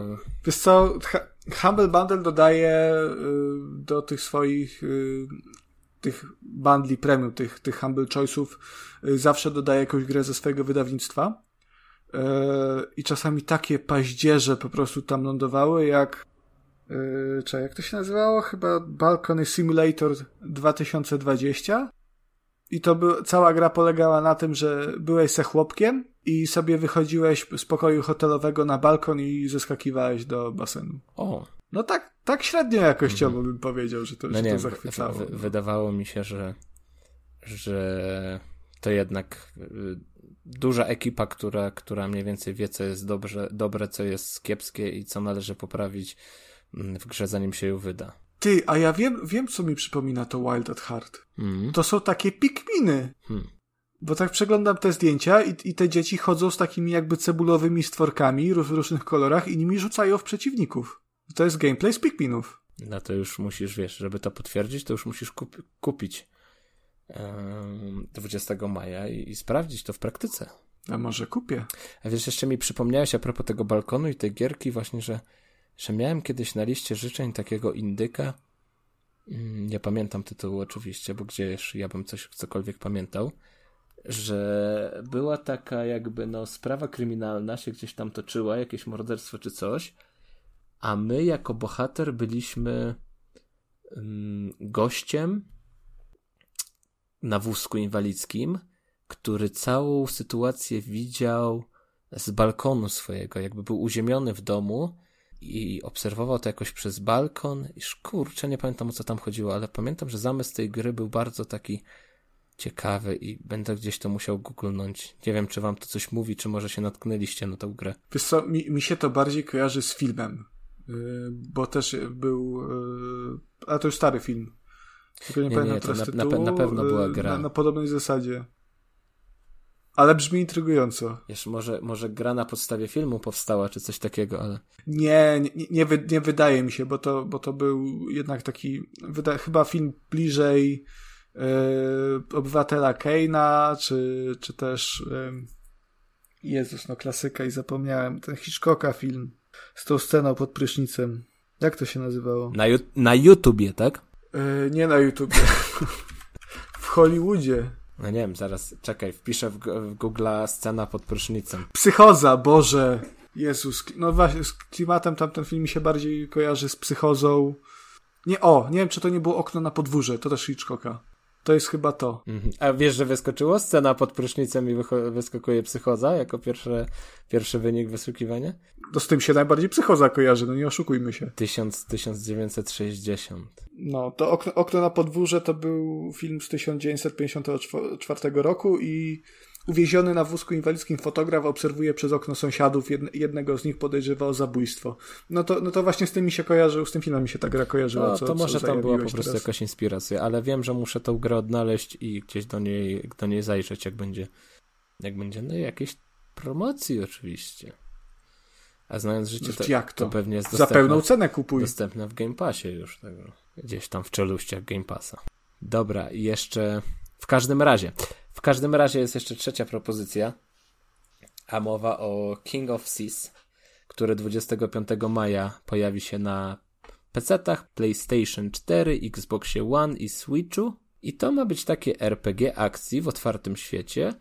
Wiesz co, Humble Bundle dodaje y, do tych swoich y, tych bundli premium, tych, tych Humble Choice'ów y, zawsze dodaje jakąś grę ze swojego wydawnictwa i czasami takie paździerze po prostu tam lądowały, jak czy jak to się nazywało? Chyba Balcony Simulator 2020 i to by, cała gra polegała na tym, że byłeś se chłopkiem i sobie wychodziłeś z pokoju hotelowego na balkon i zeskakiwałeś do basenu. O. No tak, tak średnio jakościowo mm. bym powiedział, że to, no że nie, to zachwycało. W, wydawało mi się, że, że to jednak y, duża ekipa, która, która mniej więcej wie, co jest dobrze, dobre, co jest kiepskie i co należy poprawić w grze, zanim się ją wyda. Ty, a ja wiem, wiem co mi przypomina to Wild at Heart. Mm. To są takie pikminy. Hmm. Bo tak przeglądam te zdjęcia i, i te dzieci chodzą z takimi jakby cebulowymi stworkami w różnych kolorach i nimi rzucają w przeciwników. To jest gameplay z pikminów. No to już musisz, wiesz, żeby to potwierdzić, to już musisz kup kupić yy, 20 maja i, i sprawdzić to w praktyce. A może kupię. A wiesz, jeszcze mi przypomniałeś a propos tego balkonu i tej gierki właśnie, że że miałem kiedyś na liście życzeń takiego indyka. Mm, nie pamiętam tytułu oczywiście, bo gdzieś ja bym coś cokolwiek pamiętał. Że była taka jakby no sprawa kryminalna się gdzieś tam toczyła, jakieś morderstwo czy coś, a my jako bohater byliśmy um, gościem na wózku inwalidzkim, który całą sytuację widział z balkonu swojego, jakby był uziemiony w domu i obserwował to jakoś przez balkon i kurczę, nie pamiętam o co tam chodziło, ale pamiętam, że zamysł tej gry był bardzo taki ciekawy i będę gdzieś to musiał googlnąć. Nie wiem, czy wam to coś mówi, czy może się natknęliście na tę grę. Wiesz co, mi, mi się to bardziej kojarzy z filmem, yy, bo też był, yy, a to już stary film. Tylko nie, nie pamiętam nie, teraz na, tytułu. Na, na pewno była y, gra. Na, na podobnej zasadzie. Ale brzmi intrygująco. Wiesz, może, może gra na podstawie filmu powstała, czy coś takiego, ale... Nie, nie, nie, wy, nie wydaje mi się, bo to, bo to był jednak taki, wyda, chyba film bliżej yy, Obywatela Keina, czy, czy też yy, Jezus, no klasyka i zapomniałem, ten Hitchcocka film z tą sceną pod prysznicem. Jak to się nazywało? Na, na YouTubie, tak? Yy, nie na YouTubie. [laughs] w Hollywoodzie. No nie wiem, zaraz, czekaj, wpiszę w, w Google scena pod prysznicem. Psychoza, Boże! Jezus, no właśnie, z klimatem tamten film mi się bardziej kojarzy z psychozą. Nie, o, nie wiem, czy to nie było okno na podwórze, to też Hitchcocka. To jest chyba to. Mhm. A wiesz, że wyskoczyło scena pod prysznicem i wyskakuje psychoza jako pierwsze, pierwszy wynik wyszukiwania? To z tym się najbardziej psychoza kojarzy, no nie oszukujmy się. 1000, 1960. No, to okno, okno na podwórze to był film z 1954 roku i Uwieziony na wózku inwalidzkim fotograf obserwuje przez okno sąsiadów, jednego z nich podejrzewa o zabójstwo. No to, no to właśnie z tym mi się kojarzył, z tym filmem mi się ta gra kojarzyła. No, co, to może co tam była po prostu teraz. jakaś inspiracja, ale wiem, że muszę tą grę odnaleźć i gdzieś do niej, do niej zajrzeć, jak będzie, jak będzie, no jakieś promocji oczywiście. A znając życie, to, jak to? to pewnie jest Za pełną cenę kupuj. Dostępna w Game Passie już, tak, gdzieś tam w czeluściach Game Passa. Dobra, i jeszcze w każdym razie, w każdym razie jest jeszcze trzecia propozycja, a mowa o King of Seas, który 25 maja pojawi się na PC-tach, PlayStation 4, Xboxie One i Switchu. I to ma być takie RPG akcji w otwartym świecie,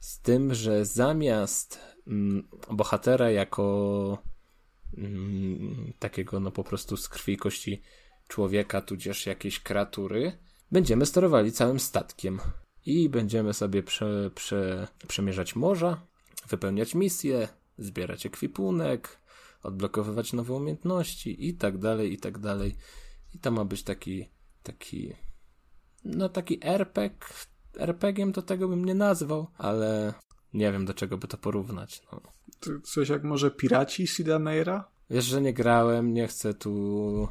z tym, że zamiast mm, bohatera jako mm, takiego no po prostu z krwi i kości człowieka, tudzież jakiejś kreatury, będziemy sterowali całym statkiem i będziemy sobie prze, prze, przemierzać morza, wypełniać misje, zbierać ekwipunek, odblokowywać nowe umiejętności i tak dalej, i tak dalej. I to ma być taki, taki, no taki RPG. RPG-iem to tego bym nie nazwał, ale nie wiem do czego by to porównać. No. Coś jak może Piraci Sida Meira? Wiesz, że nie grałem, nie chcę tu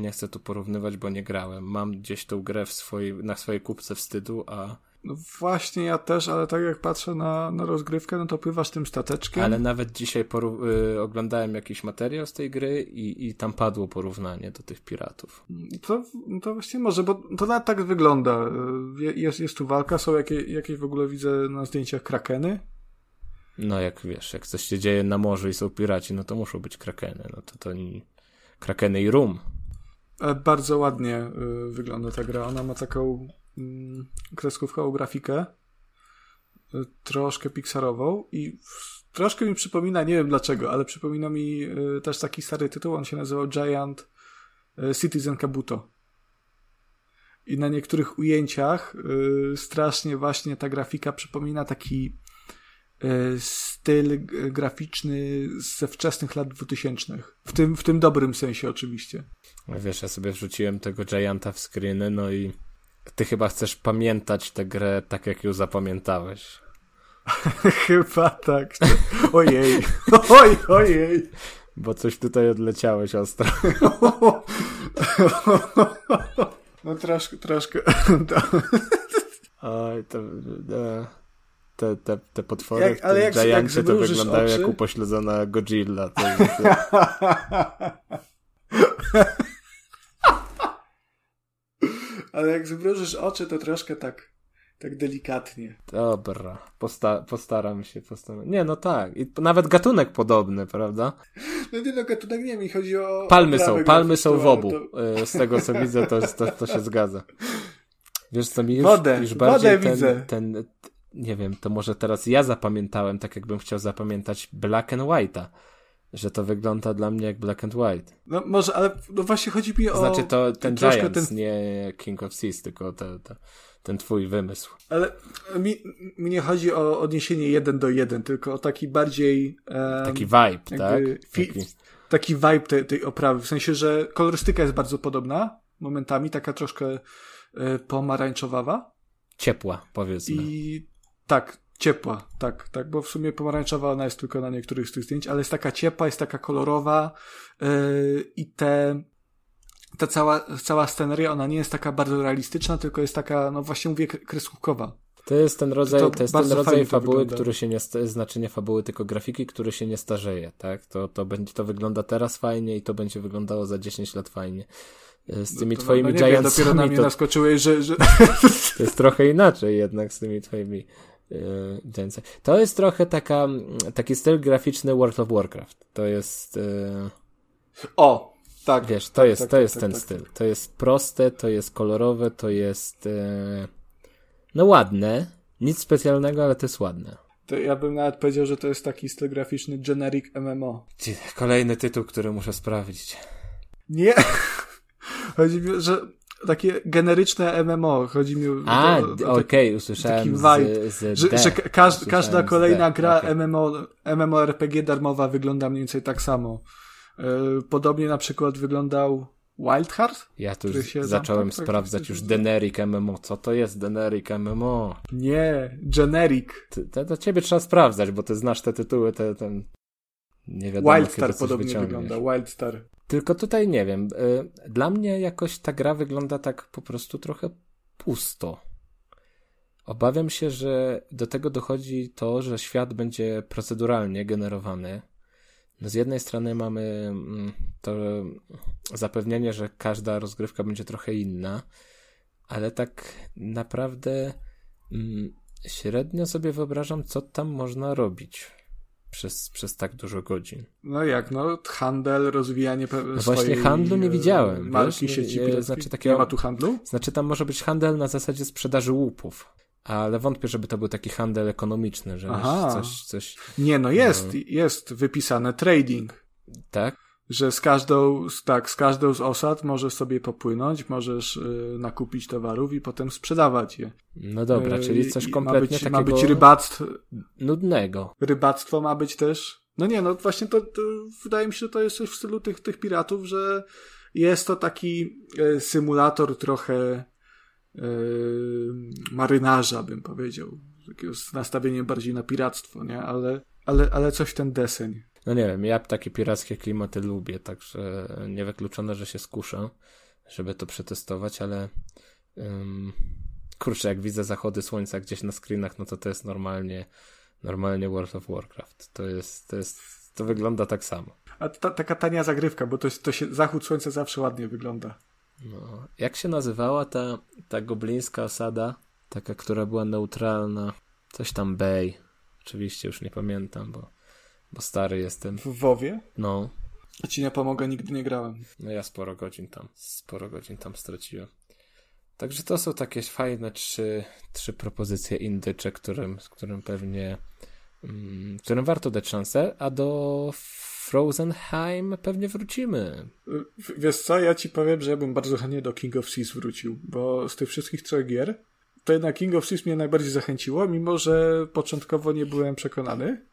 nie chcę tu porównywać, bo nie grałem. Mam gdzieś tą grę w swojej, na swojej kupce wstydu, a no właśnie ja też, ale tak jak patrzę na, na rozgrywkę, no to pływasz tym stateczkiem. Ale nawet dzisiaj y, oglądałem jakiś materiał z tej gry i, i tam padło porównanie do tych piratów. To, to właśnie może, bo to nawet tak wygląda. Y, jest, jest tu walka, są jakie, jakieś w ogóle widzę na zdjęciach krakeny. No jak wiesz, jak coś się dzieje na morzu i są piraci, no to muszą być krakeny. No to to nie... krakeny i rum. E, bardzo ładnie y, wygląda ta gra. Ona ma taką Mm, kreskówkową grafikę, y, troszkę pixarową i troszkę mi przypomina, nie wiem dlaczego, ale przypomina mi też taki stary tytuł, on się nazywał Giant Citizen Kabuto. I na niektórych ujęciach strasznie właśnie ta grafika przypomina taki styl graficzny ze wczesnych lat 2000. W tym, w tym dobrym sensie oczywiście. Wiesz, ja sobie wrzuciłem tego Gianta w screeny, no i ty chyba chcesz pamiętać tę grę tak, jak ją zapamiętałeś. [laughs] chyba tak. Ojej. [laughs] Oj, ojej. Bo coś tutaj odleciałeś ostro. [laughs] no troszkę, troszkę. Oj, to... Te, te, te potwory jak, ale jak, jak to wyglądają oczy? jak upośledzona Godzilla. To, to... [laughs] ale jak zmrużysz oczy, to troszkę tak, tak delikatnie. Dobra, Posta postaram się, postaram. Nie, no tak. I nawet gatunek podobny, prawda? No nie, no gatunek nie, mi chodzi o... Palmy są, palmy są w obu. To... E, z tego, co widzę, to, to, to się zgadza. Wiesz co, mi już, wodę, już bardziej wodę ten, widzę. ten, nie wiem, to może teraz ja zapamiętałem, tak jakbym chciał zapamiętać Black and White'a że to wygląda dla mnie jak Black and White. No może, ale no właśnie chodzi mi o... Znaczy to ten Giants, ten... nie King of Seas, tylko te, te, ten twój wymysł. Ale mi, mi nie chodzi o odniesienie jeden do jeden, tylko o taki bardziej... Um, taki vibe, tak? Fi, taki... taki vibe tej, tej oprawy, w sensie, że kolorystyka jest bardzo podobna, momentami, taka troszkę e, pomarańczowawa. Ciepła, powiedzmy. I tak, ciepła, tak, tak, bo w sumie pomarańczowa ona jest tylko na niektórych z tych zdjęć, ale jest taka ciepła, jest taka kolorowa yy, i te ta cała, cała sceneria, ona nie jest taka bardzo realistyczna, tylko jest taka, no właśnie mówię, kreskówkowa. To jest ten rodzaj, to, to jest ten rodzaj fabuły, który się nie, znaczy nie fabuły, tylko grafiki, który się nie starzeje, tak? To, to będzie, to wygląda teraz fajnie i to będzie wyglądało za 10 lat fajnie. E, z tymi no, twoimi no, no Giantsami. Wiem, dopiero na mnie to, naskoczyłeś, że, że... [laughs] To jest trochę inaczej jednak z tymi twoimi Gense. To jest trochę taka, taki styl graficzny World of Warcraft. To jest. E, o, tak. Wiesz, to tak, jest, tak, to jest tak, ten tak, styl. To jest proste, to jest kolorowe, to jest. E, no ładne. Nic specjalnego, ale to jest ładne. To ja bym nawet powiedział, że to jest taki styl graficzny generic MMO. Kolejny tytuł, który muszę sprawdzić. Nie. [laughs] Chodzi mi, że takie generyczne MMO. Chodzi mi o. A, okej, okay, usłyszałem. Taki vibe, z, z że, że każ, każda kolejna gra okay. MMO, MMORPG darmowa wygląda mniej więcej tak samo. E, podobnie na przykład wyglądał Wild Heart? Ja tu już zacząłem tak, sprawdzać już Generic MMO. Co to jest Generic MMO? Nie, Generic. To, to ciebie trzeba sprawdzać, bo ty znasz te tytuły, te, ten... Nie wiadomo, Wildstar podobnie wyciągniesz. wygląda, Wildstar. Tylko tutaj nie wiem. Y, dla mnie jakoś ta gra wygląda tak po prostu trochę pusto. Obawiam się, że do tego dochodzi to, że świat będzie proceduralnie generowany. No z jednej strony mamy mm, to zapewnienie, że każda rozgrywka będzie trochę inna, ale tak naprawdę mm, średnio sobie wyobrażam, co tam można robić przez, przez tak dużo godzin. No jak, no handel, rozwijanie no Właśnie handlu nie widziałem. Marki wiesz, sieci nie, znaczy takiego, nie ma tu handlu? Znaczy tam może być handel na zasadzie sprzedaży łupów. Ale wątpię, żeby to był taki handel ekonomiczny, że Aha. coś, coś... Nie, no jest, no... jest wypisane trading. Tak? Że z każdą, tak, z każdą z osad możesz sobie popłynąć, możesz y, nakupić towarów i potem sprzedawać je. No dobra, y, czyli coś kompletnie ma być, takiego... Ma być rybactwo... Nudnego. Rybactwo ma być też... No nie, no właśnie to, to wydaje mi się, że to jest coś w stylu tych, tych piratów, że jest to taki y, symulator trochę y, marynarza, bym powiedział. Takiego z nastawieniem bardziej na piractwo, nie? Ale ale, ale coś w ten deseń. No nie wiem, ja takie pirackie klimaty lubię, także niewykluczone, że się skuszę, żeby to przetestować, ale um, kurczę, jak widzę zachody słońca gdzieś na screenach, no to to jest normalnie, normalnie World of Warcraft. To jest, to jest, to wygląda tak samo. A ta, taka tania zagrywka, bo to, to się, zachód słońca zawsze ładnie wygląda. No, jak się nazywała ta, ta goblińska osada? Taka, która była neutralna. Coś tam Bay. Oczywiście już nie pamiętam, bo, bo stary jestem. W WoWie? No. A ci nie pomogę, nigdy nie grałem. No ja sporo godzin tam, sporo godzin tam straciłem. Także to są takie fajne trzy, trzy propozycje indycze, którym, którym pewnie, mm, którym warto dać szansę, a do Frozenheim pewnie wrócimy. Wiesz co, ja ci powiem, że ja bym bardzo chętnie do King of Seas wrócił, bo z tych wszystkich trzech gier to jednak King of Seas mnie najbardziej zachęciło, mimo że początkowo nie byłem przekonany,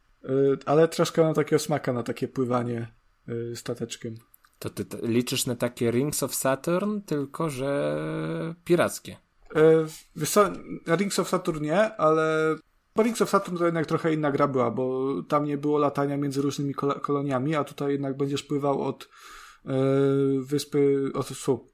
ale troszkę mam takiego smaka na takie pływanie y, stateczkiem. To ty liczysz na takie Rings of Saturn, tylko że pirackie. Y, Rings of Saturn nie, ale bo Rings of Saturn to jednak trochę inna gra była, bo tam nie było latania między różnymi koloniami, a tutaj jednak będziesz pływał od wyspy, od,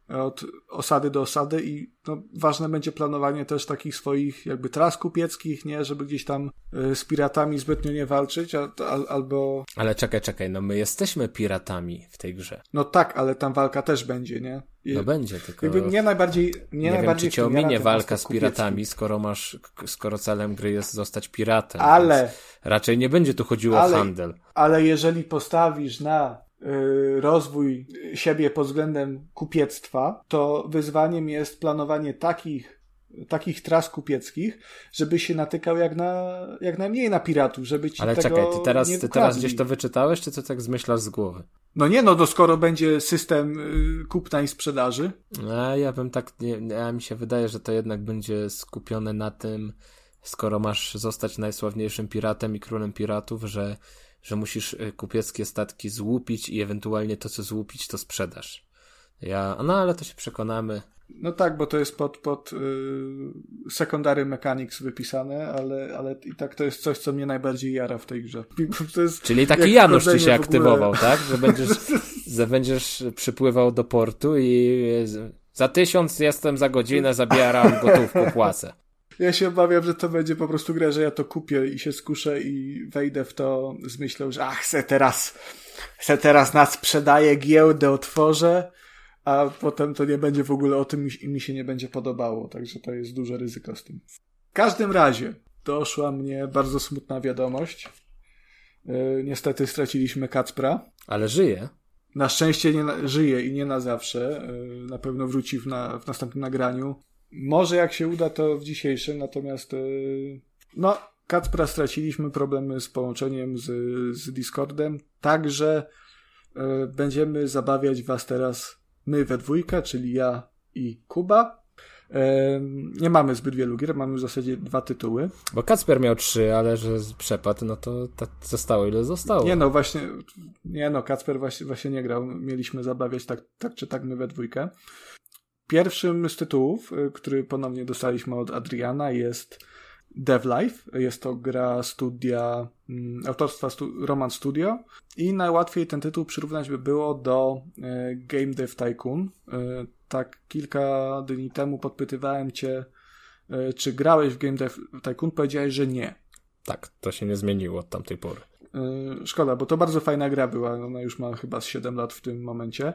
od osady do osady i no, ważne będzie planowanie też takich swoich jakby tras kupieckich, nie, żeby gdzieś tam y, z piratami zbytnio nie walczyć, a, a, albo... Ale czekaj, czekaj, no my jesteśmy piratami w tej grze. No tak, ale tam walka też będzie, nie? I, no będzie, tylko... Jakby mnie najbardziej... Mnie nie najbardziej wiem, czy cię ominie walka z piratami, skoro masz, skoro celem gry jest zostać piratem. Ale... Raczej nie będzie tu chodziło ale, o handel. Ale jeżeli postawisz na rozwój siebie pod względem kupiectwa, to wyzwaniem jest planowanie takich, takich tras kupieckich, żeby się natykał jak, na, jak najmniej na piratów, żeby ci Ale czekaj, ty teraz, ty teraz gdzieś to wyczytałeś, czy co tak zmyślasz z głowy? No nie, no to skoro będzie system y, kupna i sprzedaży. A ja bym tak, nie, ja mi się wydaje, że to jednak będzie skupione na tym, skoro masz zostać najsławniejszym piratem i królem piratów, że że musisz y, kupieckie statki złupić i ewentualnie to, co złupić, to sprzedasz. Ja, no ale to się przekonamy. No tak, bo to jest pod, pod yy, secondary mechanics wypisane, ale, ale i tak to jest coś, co mnie najbardziej jara w tej grze. [laughs] Czyli taki Janusz ci się aktywował, tak? Że będziesz, [laughs] że będziesz przypływał do portu i za tysiąc jestem za godzinę, zabieram gotówkę, płacę. Ja się obawiam, że to będzie po prostu gra, że ja to kupię i się skuszę i wejdę w to z myślą, że ach, se teraz, se teraz nas sprzedaje giełdę, otworzę, a potem to nie będzie w ogóle o tym i mi się nie będzie podobało, także to jest duże ryzyko z tym. W każdym razie doszła mnie bardzo smutna wiadomość. Yy, niestety straciliśmy Kacpra. Ale żyje. Na szczęście nie na, żyje i nie na zawsze. Yy, na pewno wróci w, na, w następnym nagraniu. Może jak się uda, to w dzisiejszym, natomiast yy, no, Kacpra straciliśmy problemy z połączeniem z, z Discordem, także yy, będziemy zabawiać Was teraz my we dwójkę, czyli ja i Kuba. Yy, nie mamy zbyt wielu gier, mamy w zasadzie dwa tytuły. Bo Kacper miał trzy, ale że przepadł, no to zostało ile zostało. Nie no, właśnie, nie no, Kacper właśnie, właśnie nie grał. Mieliśmy zabawiać tak, tak czy tak my we dwójkę. Pierwszym z tytułów, y, który ponownie dostaliśmy od Adriana jest Dev Life. Jest to gra studia, mm, autorstwa stu, Roman Studio i najłatwiej ten tytuł przyrównać by było do y, Game Dev Tycoon. Y, tak kilka dni temu podpytywałem cię, czy grałeś w Game Dev Tycoon, powiedziałeś, że nie. Tak, to się nie zmieniło od tamtej pory. E, szkoda, bo to bardzo fajna gra była. Ona już ma chyba 7 lat w tym momencie.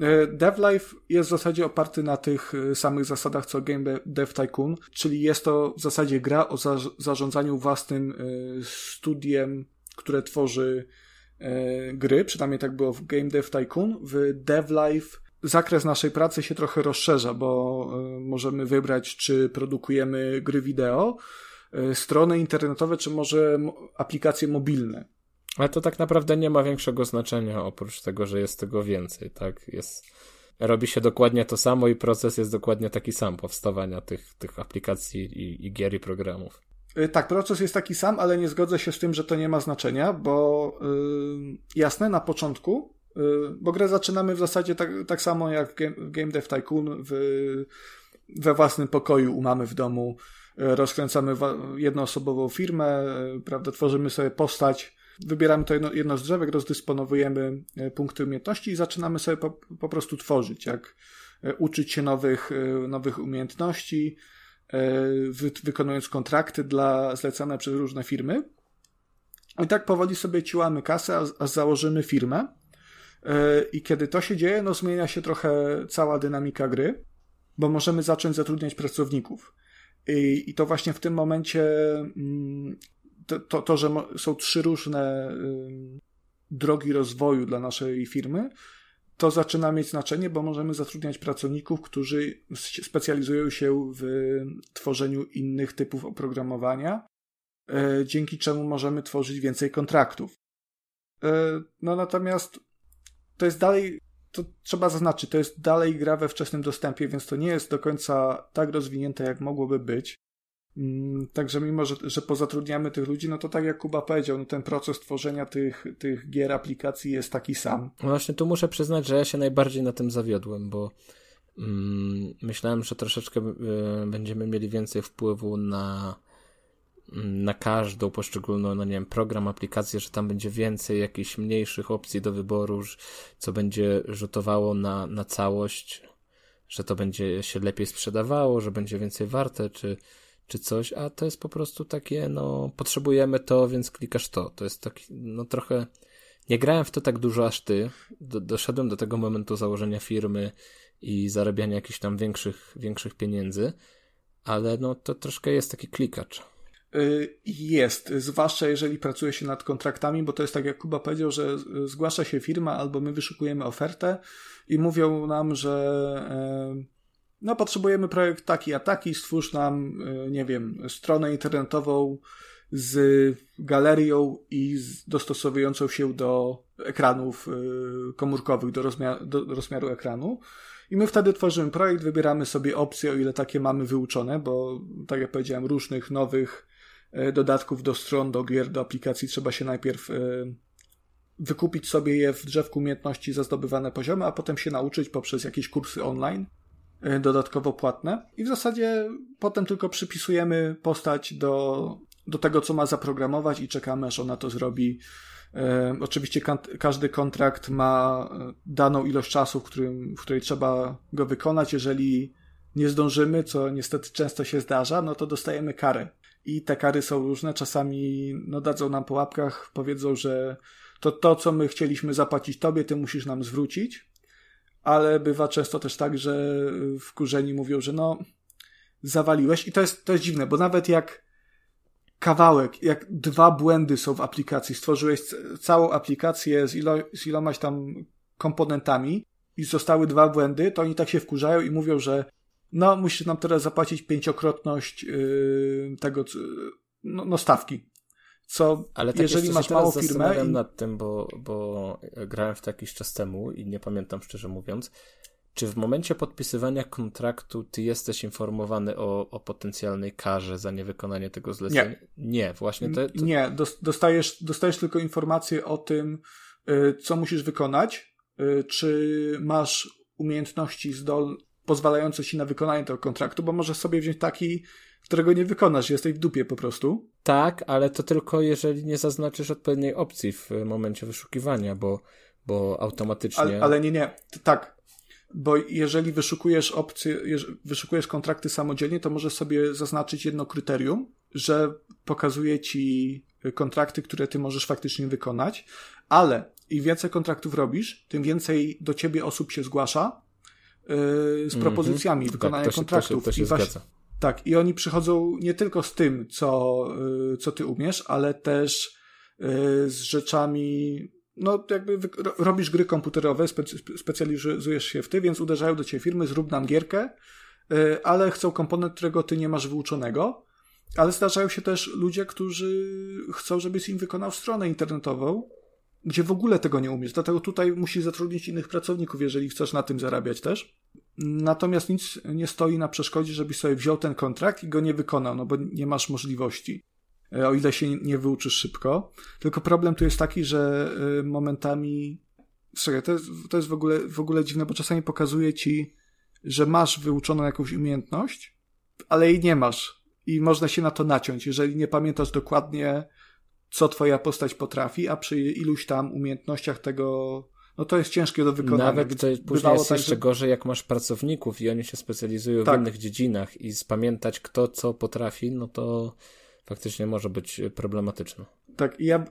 E, DevLife jest w zasadzie oparty na tych e, samych zasadach co Game Dev Tycoon, czyli jest to w zasadzie gra o zarządzaniu własnym studiem, które tworzy gry. Przynajmniej tak było w Game Dev Tycoon. W DevLife zakres naszej pracy się trochę rozszerza, bo możemy wybrać, czy produkujemy gry wideo, strony internetowe, czy może aplikacje mobilne. Ale to tak naprawdę nie ma większego znaczenia, oprócz tego, że jest tego więcej, tak? Jest, robi się dokładnie to samo i proces jest dokładnie taki sam powstawania tych, tych aplikacji i, i gier i programów. Y, tak, proces jest taki sam, ale nie zgodzę się z tym, że to nie ma znaczenia, bo yy, jasne, na początku, yy, bo grę zaczynamy w zasadzie tak, tak samo jak w Game, Game Dev Tycoon, w, we własnym pokoju mamy w domu, yy, rozkręcamy jednoosobową firmę, y, prawda, tworzymy sobie postać, wybieramy to jedno, jedno z drzewek, rozdysponowujemy e, punkty umiejętności i zaczynamy sobie po, po prostu tworzyć, jak e, uczyć się nowych, e, nowych umiejętności, wy, wykonując kontrakty dla zlecane przez różne firmy. I tak powoli sobie ciłamy kasę, aż założymy firmę. I kiedy to się dzieje, no zmienia się trochę cała dynamika gry, bo możemy zacząć zatrudniać pracowników. I, i to właśnie w tym momencie mm, to, to, to, że są trzy różne drogi rozwoju dla naszej firmy, to zaczyna mieć znaczenie, bo możemy zatrudniać pracowników, którzy specjalizują się w tworzeniu innych typów oprogramowania, e, dzięki czemu możemy tworzyć więcej kontraktów. E, no natomiast to jest dalej, to trzeba zaznaczyć, to jest dalej gra we wczesnym dostępie, więc to nie jest do końca tak rozwinięte, jak mogłoby być. Mm, także mimo, że, że pozatrudniamy tych ludzi, no to tak jak Kuba powiedział, no ten proces tworzenia tych, tych gier, aplikacji jest taki sam. No właśnie tu muszę przyznać, że ja się najbardziej na tym zawiodłem, bo mm, myślałem, że troszeczkę y, będziemy mieli więcej wpływu na mm, na każdą poszczególną, no nie wiem, program, aplikację, że tam będzie więcej jakichś mniejszych opcji do wyboru, co będzie rzutowało na, na całość, że to będzie się lepiej sprzedawało, że będzie więcej warte, czy, czy coś, a to jest po prostu takie, no, potrzebujemy to, więc klikasz to. To jest taki, no trochę. Nie grałem w to tak dużo aż ty. Do, doszedłem do tego momentu założenia firmy i zarabiania jakichś tam większych, większych pieniędzy, ale no to troszkę jest taki klikacz. Y, jest, zwłaszcza jeżeli pracuje się nad kontraktami, bo to jest tak jak Kuba powiedział, że zgłasza się firma albo my wyszukujemy ofertę i mówią nam, że no potrzebujemy projekt taki a taki, stwórz nam, e, nie wiem, stronę internetową z galerią i z dostosowującą się do ekranów e, komórkowych, do, rozmiar, do rozmiaru ekranu. I my wtedy tworzymy projekt, wybieramy sobie opcje, o ile takie mamy wyuczone, bo tak jak powiedziałem, różnych nowych e, dodatków do stron, do gier, do aplikacji trzeba się najpierw wykupić sobie je w drzewku umiejętności za zdobywane poziomy, a potem się nauczyć poprzez jakieś kursy online. E, dodatkowo płatne i w zasadzie potem tylko przypisujemy postać do, do tego, co ma zaprogramować i czekamy, aż ona to zrobi. E, oczywiście każdy kontrakt ma e, daną ilość czasu, w, którym, w której trzeba go wykonać. Jeżeli nie zdążymy, co niestety często się zdarza, no to dostajemy karę. I te kary są różne. Czasami no, dadzą nam po łapkach, powiedzą, że to to, co my chcieliśmy zapłacić tobie, ty musisz nam zwrócić ale bywa często też tak, że wkurzeni mówią, że no, zawaliłeś. I to jest, to jest dziwne, bo nawet jak kawałek, jak dwa błędy są w aplikacji, stworzyłeś całą aplikację z, ilo, z ilomaś tam komponentami i zostały dwa błędy, to oni tak się wkurzają i mówią, że no, musisz nam teraz zapłacić pięciokrotność yy, tego, no, no stawki. Co, Ale tak jeżeli masz małą firmę. I... nad tym, bo, bo grałem w to jakiś czas temu i nie pamiętam szczerze mówiąc. Czy w momencie podpisywania kontraktu ty jesteś informowany o, o potencjalnej karze za niewykonanie tego zlecenia? Nie, nie właśnie to, to... Nie, dostajesz, dostajesz tylko informację o tym, y, co musisz wykonać, y, czy masz umiejętności zdol pozwalające ci na wykonanie tego kontraktu, bo możesz sobie wziąć taki którego nie wykonasz, jesteś w dupie po prostu. Tak, ale to tylko jeżeli nie zaznaczysz odpowiedniej opcji w momencie wyszukiwania, bo, bo automatycznie. Ale, ale nie, nie, tak. Bo jeżeli wyszukujesz opcje, wyszukujesz kontrakty samodzielnie, to możesz sobie zaznaczyć jedno kryterium, że pokazuje ci kontrakty, które ty możesz faktycznie wykonać, ale im więcej kontraktów robisz, tym więcej do ciebie osób się zgłasza yy, z mhm. propozycjami mm -hmm. wykonania tak, się, kontraktów. To się, to się I zgadza. Tak, i oni przychodzą nie tylko z tym, co, y, co ty umiesz, ale też y, z rzeczami, no jakby robisz gry komputerowe, specjalizujesz się w tym, więc uderzają do ciebie firmy, zrób nam gierkę, y, ale chcą komponent, którego ty nie masz wyuczonego. Ale zdarzają się też ludzie, którzy chcą, żebyś im wykonał stronę internetową, gdzie w ogóle tego nie umiesz. Dlatego tutaj musisz zatrudnić innych pracowników, jeżeli chcesz na tym zarabiać też. Natomiast nic nie stoi na przeszkodzie, żebyś sobie wziął ten kontrakt i go nie wykonał, no bo nie masz możliwości, e, o ile się nie wyuczysz szybko. Tylko problem tu jest taki, że e, momentami. Słuchaj, to jest, to jest w, ogóle, w ogóle dziwne, bo czasami pokazuje ci, że masz wyuczoną jakąś umiejętność, ale jej nie masz. I można się na to naciąć. Jeżeli nie pamiętasz dokładnie, co twoja postać potrafi, a przy iluś tam umiejętnościach tego no to jest ciężkie do wykonania. Nawet to później jest tak, jeszcze że... gorzej, jak masz pracowników i oni się specjalizują tak. w innych dziedzinach i spamiętać kto co potrafi, no to faktycznie może być problematyczne. Tak, i ja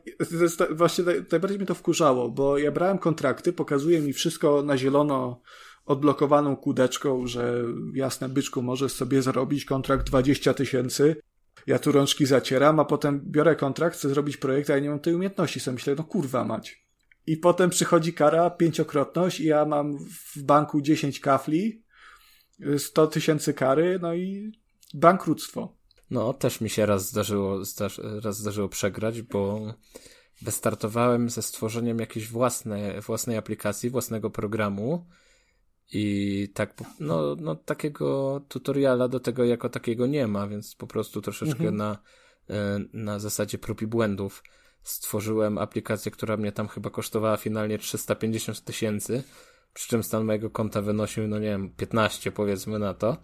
właśnie najbardziej mnie to wkurzało, bo ja brałem kontrakty, pokazuje mi wszystko na zielono odblokowaną kudeczką, że jasne byczku możesz sobie zarobić kontrakt 20 tysięcy. Ja tu rączki zacieram, a potem biorę kontrakt, chcę zrobić projekt, a ja nie mam tej umiejętności. Sobie myślę, no kurwa mać. I potem przychodzi kara, pięciokrotność i ja mam w banku 10 kafli, 100 tysięcy kary, no i bankructwo. No, też mi się raz zdarzyło, raz zdarzyło przegrać, bo wystartowałem ze stworzeniem jakiejś własnej, własnej aplikacji, własnego programu i tak, no, no takiego tutoriala do tego jako takiego nie ma, więc po prostu troszeczkę mhm. na, e, na zasadzie prób i błędów stworzyłem aplikację, która mnie tam chyba kosztowała finalnie 350 tysięcy, przy czym stan mojego konta wynosił, no nie wiem, 15 powiedzmy na to.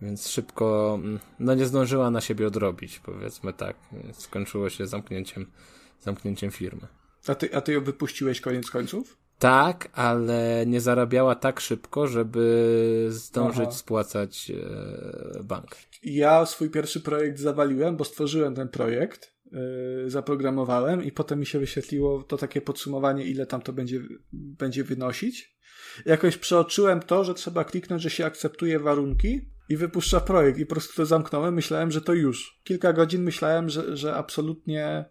Więc szybko, mm, no nie zdążyła na siebie odrobić, powiedzmy tak. Skończyło się zamknięciem, zamknięciem firmy. A ty, a ty ją wypuściłeś koniec końców? Tak, ale nie zarabiała tak szybko, żeby zdążyć Aha. spłacać e, bank. Ja swój pierwszy projekt zawaliłem, bo stworzyłem ten projekt, e, zaprogramowałem i potem mi się wyświetliło to takie podsumowanie, ile tam to będzie, będzie wynosić. Jakoś przeoczyłem to, że trzeba kliknąć, że się akceptuje warunki i wypuszcza projekt i po prostu to zamknąłem. Myślałem, że to już. Kilka godzin myślałem, że, że absolutnie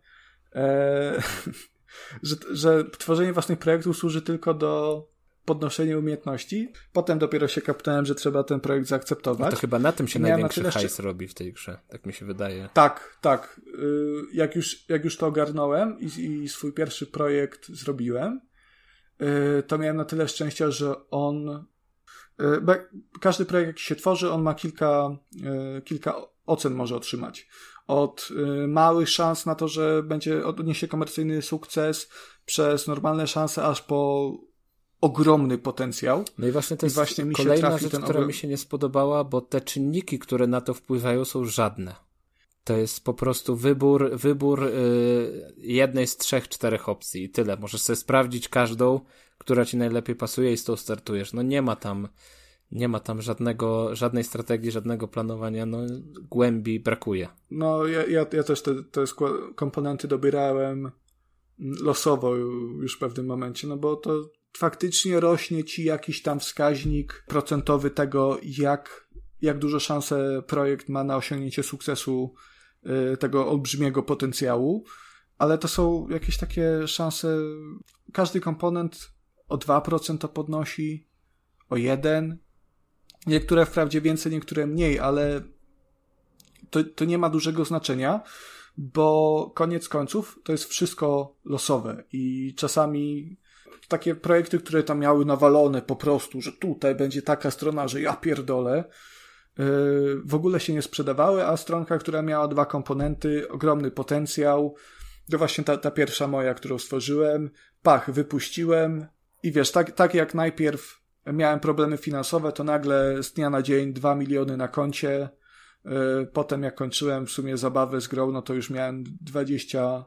e, [laughs] że, że tworzenie własnych projektów służy tylko do podnoszenia umiejętności. Potem dopiero się kapnąłem, że trzeba ten projekt zaakceptować. No to chyba na tym się największy na hajs robi w tej grze, tak mi się wydaje. Tak, tak. Y, jak już, jak już to ogarnąłem i, i swój pierwszy projekt zrobiłem, y, to miałem na tyle szczęścia, że on E, każdy projekt, jaki się tworzy, on ma kilka, kilka ocen może otrzymać. Od e, małych szans na to, że będzie odniesie komercyjny sukces, przez normalne szanse, aż po ogromny potencjał. No i właśnie to jest właśnie kolejna rzecz, która mi się nie spodobała, bo te czynniki, które na to wpływają, są żadne. To jest po prostu wybór, wybór yy, jednej z trzech, czterech opcji i tyle. Możesz sobie sprawdzić każdą, która ci najlepiej pasuje i z tą startujesz. No nie ma tam, nie ma tam żadnego, żadnej strategii, żadnego planowania, no głębi brakuje. No ja, ja, ja też te, te komponenty dobierałem losowo już w pewnym momencie, no bo to faktycznie rośnie ci jakiś tam wskaźnik procentowy tego, jak, jak dużo szansę projekt ma na osiągnięcie sukcesu y, tego olbrzymiego potencjału, ale to są jakieś takie szanse. Każdy komponent o 2% to podnosi, o 1%. Niektóre wprawdzie więcej, niektóre mniej, ale to, to nie ma dużego znaczenia, bo koniec końców to jest wszystko losowe i czasami takie projekty, które tam miały nawalone po prostu, że tutaj będzie taka strona, że ja pierdolę, yy, w ogóle się nie sprzedawały, a stronka, która miała dwa komponenty, ogromny potencjał, to właśnie ta, ta pierwsza moja, którą stworzyłem, pach, wypuściłem, i wiesz, tak, tak jak najpierw miałem problemy finansowe, to nagle z dnia na dzień 2 miliony na koncie. Yy, potem jak kończyłem w sumie zabawę z grą, no to już miałem 20,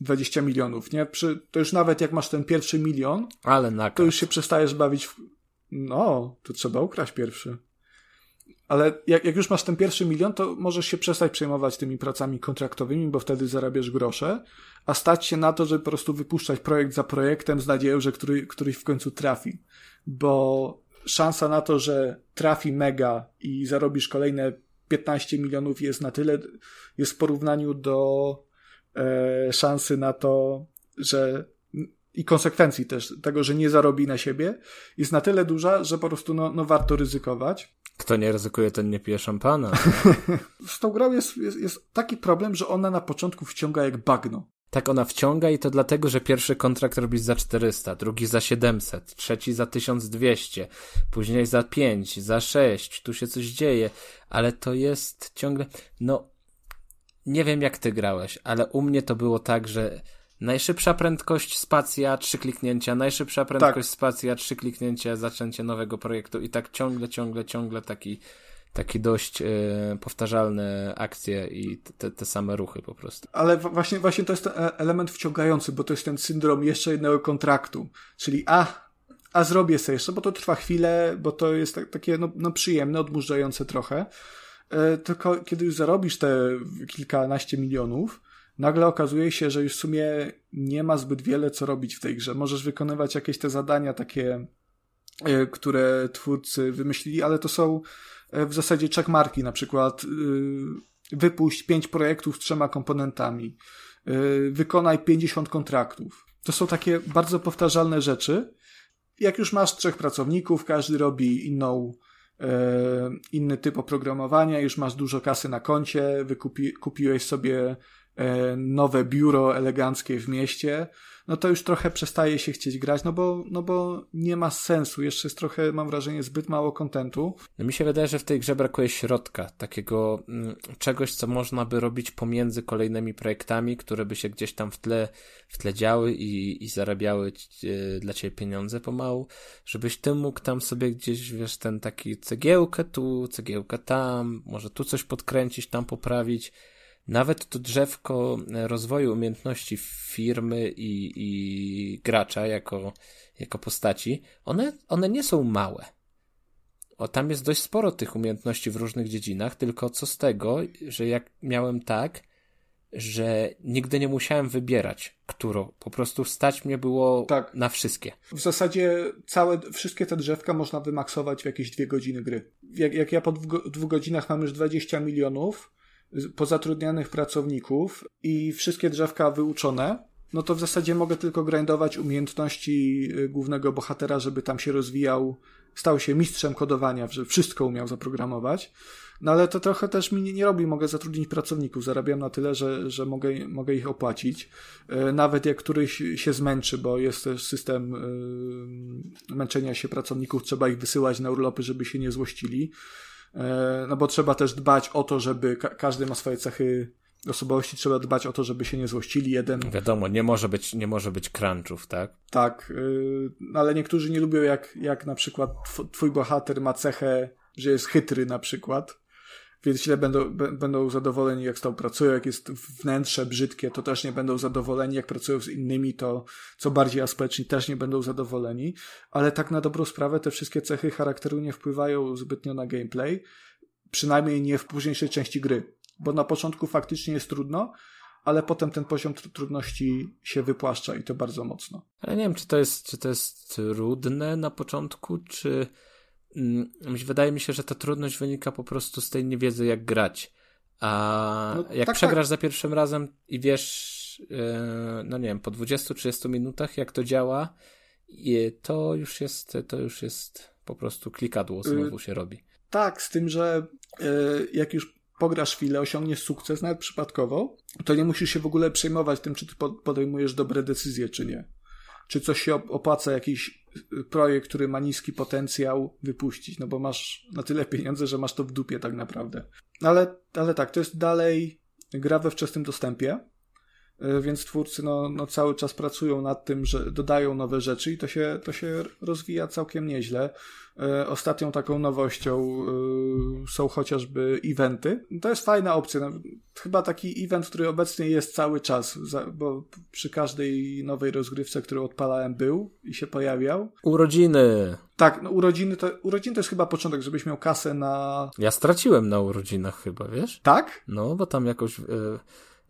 20 milionów, nie? Przy, to już nawet jak masz ten pierwszy milion, Ale to już się przestajesz bawić w... No, to trzeba ukraść pierwszy. Ale jak, jak już masz ten pierwszy milion, to możesz się przestać przejmować tymi pracami kontraktowymi, bo wtedy zarabiasz grosze, a stać się na to, żeby po prostu wypuszczać projekt za projektem z nadzieją, że który, któryś w końcu trafi. Bo szansa na to, że trafi mega i zarobisz kolejne 15 milionów jest na tyle, jest w porównaniu do e, szansy na to, że i konsekwencji też tego, że nie zarobi na siebie, jest na tyle duża, że po prostu no, no warto ryzykować. Kto nie ryzykuje, ten nie pije szampana. [laughs] Z tą grą jest, jest, jest taki problem, że ona na początku wciąga jak bagno. Tak, ona wciąga i to dlatego, że pierwszy kontrakt robisz za 400, drugi za 700, trzeci za 1200, później za 5, za 6, tu się coś dzieje, ale to jest ciągle, no, nie wiem jak ty grałeś, ale u mnie to było tak, że Najszybsza prędkość spacja, trzy kliknięcia, najszybsza prędkość tak. spacja, trzy kliknięcia, zaczęcie nowego projektu i tak ciągle, ciągle, ciągle taki, takie dość e, powtarzalne akcje i te, te same ruchy po prostu. Ale właśnie, właśnie to jest ten e, element wciągający, bo to jest ten syndrom jeszcze jednego kontraktu. Czyli a, a zrobię sobie jeszcze, bo to trwa chwilę, bo to jest tak, takie no, no przyjemne, odmurzające trochę. E, tylko kiedy już zarobisz te kilkanaście milionów, nagle okazuje się, że już w sumie nie ma zbyt wiele co robić w tej grze. Możesz wykonywać jakieś te zadania takie, które twórcy wymyślili, ale to są w zasadzie checkmarki, na przykład wypuść pięć projektów z trzema komponentami, wykonaj 50 kontraktów. To są takie bardzo powtarzalne rzeczy. Jak już masz trzech pracowników, każdy robi inną E, inny typ oprogramowania, już masz dużo kasy na koncie, wykupi, kupiłeś sobie e, nowe biuro eleganckie w mieście, no to już trochę przestaje się chcieć grać, no bo, no bo nie ma sensu. Jeszcze jest trochę, mam wrażenie, zbyt mało kontentu. No mi się wydaje, że w tej grze brakuje środka, takiego mm, czegoś, co można by robić pomiędzy kolejnymi projektami, które by się gdzieś tam w tle, w tle działy i, i zarabiały e, dla ciebie pieniądze pomału, żebyś ty mógł tam sobie gdzieś, wiesz, ten taki cegiełkę tu, cegiełkę tam, może tu coś podkręcić, tam poprawić nawet to drzewko rozwoju umiejętności firmy i, i gracza jako, jako postaci, one, one nie są małe. O, tam jest dość sporo tych umiejętności w różnych dziedzinach, tylko co z tego, że jak miałem tak, że nigdy nie musiałem wybierać, którą. Po prostu stać mnie było tak. na wszystkie. W zasadzie całe, wszystkie te drzewka można wymaksować w jakieś dwie godziny gry. Jak, jak ja po dwóch, dwóch godzinach mam już 20 milionów, pozatrudnianych pracowników i wszystkie drzewka wyuczone, no to w zasadzie mogę tylko grindować umiejętności y, głównego bohatera, żeby tam się rozwijał, stał się mistrzem kodowania, że wszystko umiał zaprogramować. No ale to trochę też mi nie robi, mogę zatrudnić pracowników, zarabiam na tyle, że, że mogę, mogę ich opłacić. Y, nawet jak któryś się zmęczy, bo jest też system yy, męczenia się pracowników, trzeba ich wysyłać na urlopy, żeby się nie złościli. E, no bo trzeba też dbać o to, żeby ka każdy ma swoje cechy osobowości, trzeba dbać o to, żeby się nie złościli jeden. Wiadomo, nie może być, nie może być crunchów, tak? Tak, yy, ale niektórzy nie lubią jak, jak na przykład twój bohater ma cechę, że jest chytry na przykład więc źle będą, będą zadowoleni, jak tą pracują, jak jest wnętrze brzydkie, to też nie będą zadowoleni, jak pracują z innymi, to co bardziej aspeczni też nie będą zadowoleni, ale tak na dobrą sprawę te wszystkie cechy charakteru nie wpływają zbytnio na gameplay, przynajmniej nie w późniejszej części gry, bo na początku faktycznie jest trudno, ale potem ten poziom trudności się wypłaszcza i to bardzo mocno. Ale nie wiem, czy to jest, czy to jest trudne na początku, czy wydaje mi się, że ta trudność wynika po prostu z tej niewiedzy, jak grać. A no, jak tak, przegrasz tak. za pierwszym razem i wiesz, e, no nie wiem, po 20-30 minutach, jak to działa, to już jest, to już jest po prostu klikadło znowu się robi. Tak, z tym, że e, jak już pograsz chwilę, osiągniesz sukces, nawet przypadkowo, to nie musisz się w ogóle przejmować tym, czy ty podejmujesz dobre decyzje, czy nie czy coś się opłaca, jakiś y, projekt, który ma niski potencjał, wypuścić, no bo masz na tyle pieniędzy, że masz to w dupie tak naprawdę. Ale, ale tak, to jest dalej gra we wczesnym dostępie, więc twórcy no, no cały czas pracują nad tym, że dodają nowe rzeczy i to się, to się rozwija całkiem nieźle. E, ostatnią taką nowością e, są chociażby eventy. To jest fajna opcja. No, chyba taki event, który obecnie jest cały czas, bo przy każdej nowej rozgrywce, którą odpalałem, był i się pojawiał. Urodziny. Tak, no urodziny to, urodziny to jest chyba początek, żebyś miał kasę na. Ja straciłem na urodzinach chyba, wiesz? Tak? No, bo tam jakąś y,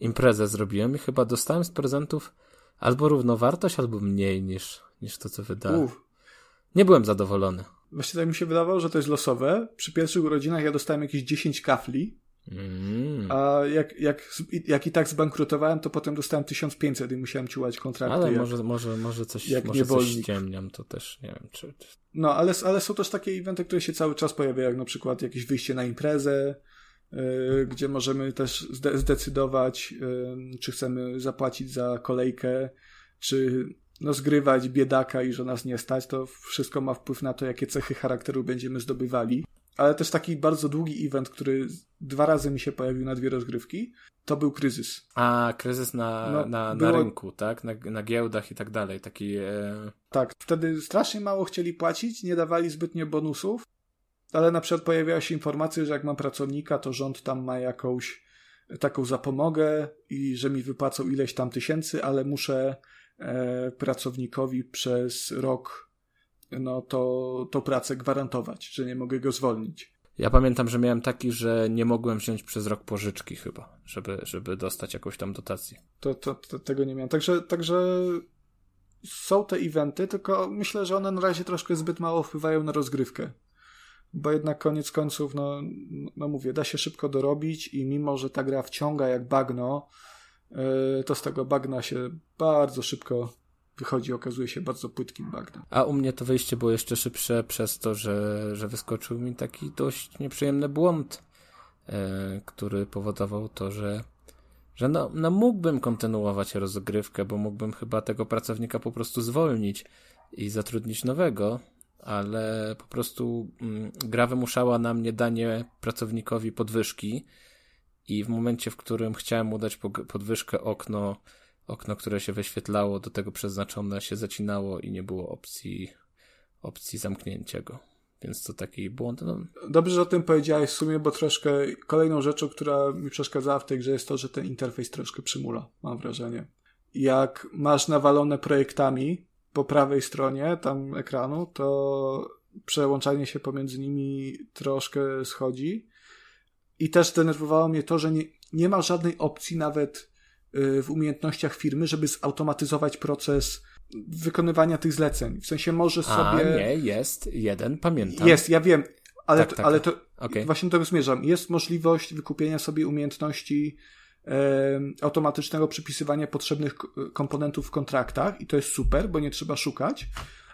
imprezę zrobiłem i chyba dostałem z prezentów albo równowartość, albo mniej niż, niż to, co wydałem. Nie byłem zadowolony. Właśnie tak mi się wydawało, że to jest losowe. Przy pierwszych urodzinach ja dostałem jakieś 10 kafli. Mm. A jak, jak, jak i tak zbankrutowałem, to potem dostałem 1500 i musiałem ciułać kontrakty. Ale jak, może, może, może coś, jak może coś ściemniam, to też nie wiem, czy... No, ale, ale są też takie eventy, które się cały czas pojawiają, jak na przykład jakieś wyjście na imprezę, gdzie możemy też zde zdecydować, yy, czy chcemy zapłacić za kolejkę, czy no, zgrywać biedaka i że nas nie stać, to wszystko ma wpływ na to, jakie cechy charakteru będziemy zdobywali. Ale też taki bardzo długi event, który dwa razy mi się pojawił na dwie rozgrywki, to był kryzys. A, kryzys na, no, na, było... na rynku, tak? Na, na giełdach i tak dalej. Taki, e... Tak, wtedy strasznie mało chcieli płacić, nie dawali zbytnio bonusów ale na przykład pojawiała się informacja, że jak mam pracownika, to rząd tam ma jakąś taką zapomogę i że mi wypłacą ileś tam tysięcy, ale muszę e, pracownikowi przez rok no to, to pracę gwarantować, że nie mogę go zwolnić. Ja pamiętam, że miałem taki, że nie mogłem wziąć przez rok pożyczki chyba, żeby, żeby dostać jakąś tam dotację. To, to, to tego nie miałem. Także, także są te eventy, tylko myślę, że one na razie troszkę zbyt mało wpływają na rozgrywkę. Bo jednak koniec końców, no, no mówię, da się szybko dorobić i mimo, że ta gra wciąga jak bagno, yy, to z tego bagna się bardzo szybko wychodzi, okazuje się bardzo płytkim bagnem. A u mnie to wyjście było jeszcze szybsze przez to, że, że wyskoczył mi taki dość nieprzyjemny błąd, yy, który powodował to, że że no, no mógłbym kontynuować rozgrywkę, bo mógłbym chyba tego pracownika po prostu zwolnić i zatrudnić nowego, ale po prostu mm, gra wymuszała na mnie danie pracownikowi podwyżki i w momencie, w którym chciałem mu dać podwyżkę, okno, okno, które się wyświetlało, do tego przeznaczone, się zacinało i nie było opcji, opcji zamknięcia go. Więc to taki błąd. No. Dobrze, że o tym powiedziałeś w sumie, bo troszkę kolejną rzeczą, która mi przeszkadzała w tej grze jest to, że ten interfejs troszkę przymula, mam wrażenie. Jak masz nawalone projektami po prawej stronie tam ekranu, to przełączanie się pomiędzy nimi troszkę schodzi. I też denerwowało mnie to, że nie, nie ma żadnej opcji nawet y, w umiejętnościach firmy, żeby zautomatyzować proces wykonywania tych zleceń. W sensie może sobie... A, nie, jest jeden, pamiętam. Jest, ja wiem, ale, tak, to, tak. ale to okay. właśnie do tego zmierzam. Jest możliwość wykupienia sobie umiejętności automatycznego przypisywania potrzebnych komponentów w kontraktach i to jest super, bo nie trzeba szukać.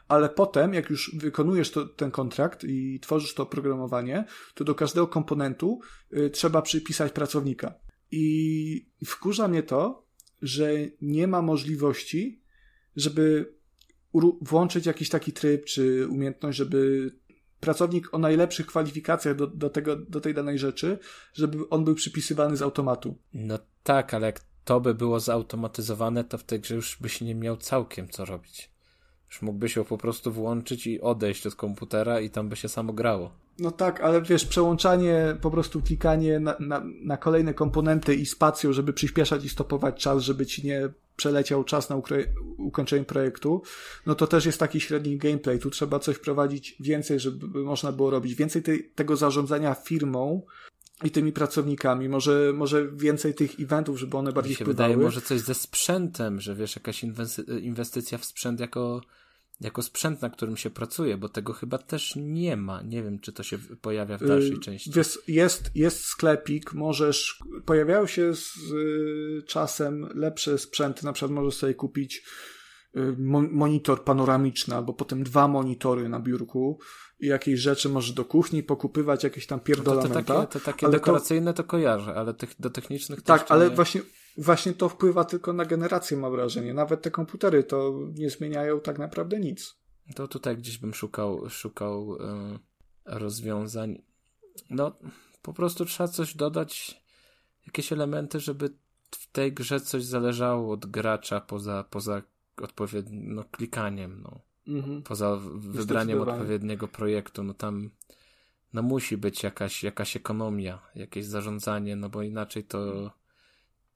Ale potem, jak już wykonujesz to, ten kontrakt i tworzysz to oprogramowanie, to do każdego komponentu y, trzeba przypisać pracownika. I wkurza mnie to, że nie ma możliwości żeby włączyć jakiś taki tryb czy umiejętność, żeby pracownik o najlepszych kwalifikacjach do, do, tego, do tej danej rzeczy, żeby on był przypisywany z automatu. No tak, ale jak to by było zautomatyzowane, to w tej grze już byś nie miał całkiem co robić. Już mógłbyś ją po prostu włączyć i odejść od komputera i tam by się samo grało. No tak, ale wiesz, przełączanie, po prostu klikanie na, na, na kolejne komponenty i spacją, żeby przyspieszać i stopować czas, żeby ci nie przeleciał czas na ukończenie projektu, no to też jest taki średni gameplay. Tu trzeba coś prowadzić więcej, żeby można było robić. Więcej tej, tego zarządzania firmą i tymi pracownikami. Może, może więcej tych eventów, żeby one bardziej Mi się wpływały. wydaje, może coś ze sprzętem, że wiesz, jakaś inwestycja w sprzęt jako jako sprzęt, na którym się pracuje, bo tego chyba też nie ma. Nie wiem, czy to się pojawia w dalszej yy, części. Wiesz, jest, jest sklepik, możesz, pojawiają się z y, czasem lepsze sprzęty, na przykład możesz sobie kupić y, monitor panoramiczny, albo potem dwa monitory na biurku i jakieś rzeczy możesz do kuchni pokupywać, jakieś tam pierdolamenta. No to, to takie, to takie dekoracyjne to... to kojarzę, ale tych, do technicznych Tak, ale nie... właśnie właśnie to wpływa tylko na generację, mam wrażenie. Nawet te komputery to nie zmieniają tak naprawdę nic. To tutaj gdzieś bym szukał, szukał yy, rozwiązań. No, po prostu trzeba coś dodać, jakieś elementy, żeby w tej grze coś zależało od gracza poza, poza odpowiednim no, klikaniem, no. Mhm. Poza wybraniem odpowiedniego projektu, no tam no musi być jakaś, jakaś ekonomia, jakieś zarządzanie, no bo inaczej to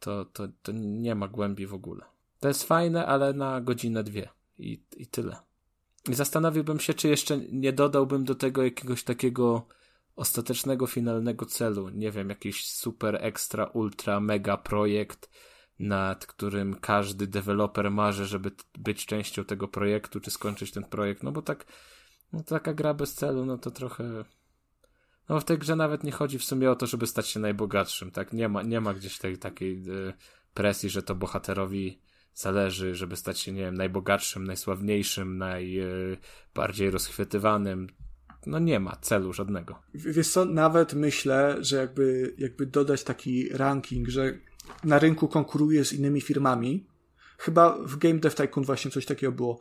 to, to, to nie ma głębi w ogóle. To jest fajne, ale na godzinę, dwie i, i tyle. I zastanowiłbym się, czy jeszcze nie dodałbym do tego jakiegoś takiego ostatecznego, finalnego celu. Nie wiem, jakiś super, ekstra, ultra, mega projekt, nad którym każdy deweloper marzy, żeby być częścią tego projektu, czy skończyć ten projekt. No bo tak, no taka gra bez celu, no to trochę no w tej grze nawet nie chodzi w sumie o to, żeby stać się najbogatszym, tak? Nie ma, nie ma gdzieś tej takiej y, presji, że to bohaterowi zależy, żeby stać się, nie wiem, najbogatszym, najsławniejszym, najbardziej rozchwytywanym. No nie ma celu żadnego. Wiesz co, nawet myślę, że jakby, jakby dodać taki ranking, że na rynku konkuruje z innymi firmami, chyba w Game Dev Tycoon właśnie coś takiego było,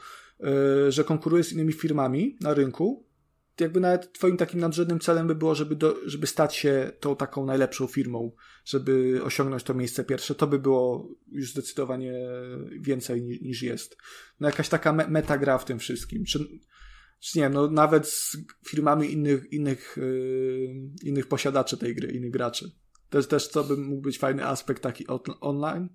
y, że konkuruje z innymi firmami na rynku jakby nawet twoim takim nadrzędnym celem by było, żeby, do, żeby stać się tą taką najlepszą firmą, żeby osiągnąć to miejsce pierwsze, to by było już zdecydowanie więcej niż, niż jest. No jakaś taka me metagra w tym wszystkim. Czy, czy nie no nawet z firmami innych, innych, yy, innych posiadaczy tej gry, innych graczy. To jest też, co by mógł być fajny aspekt taki online.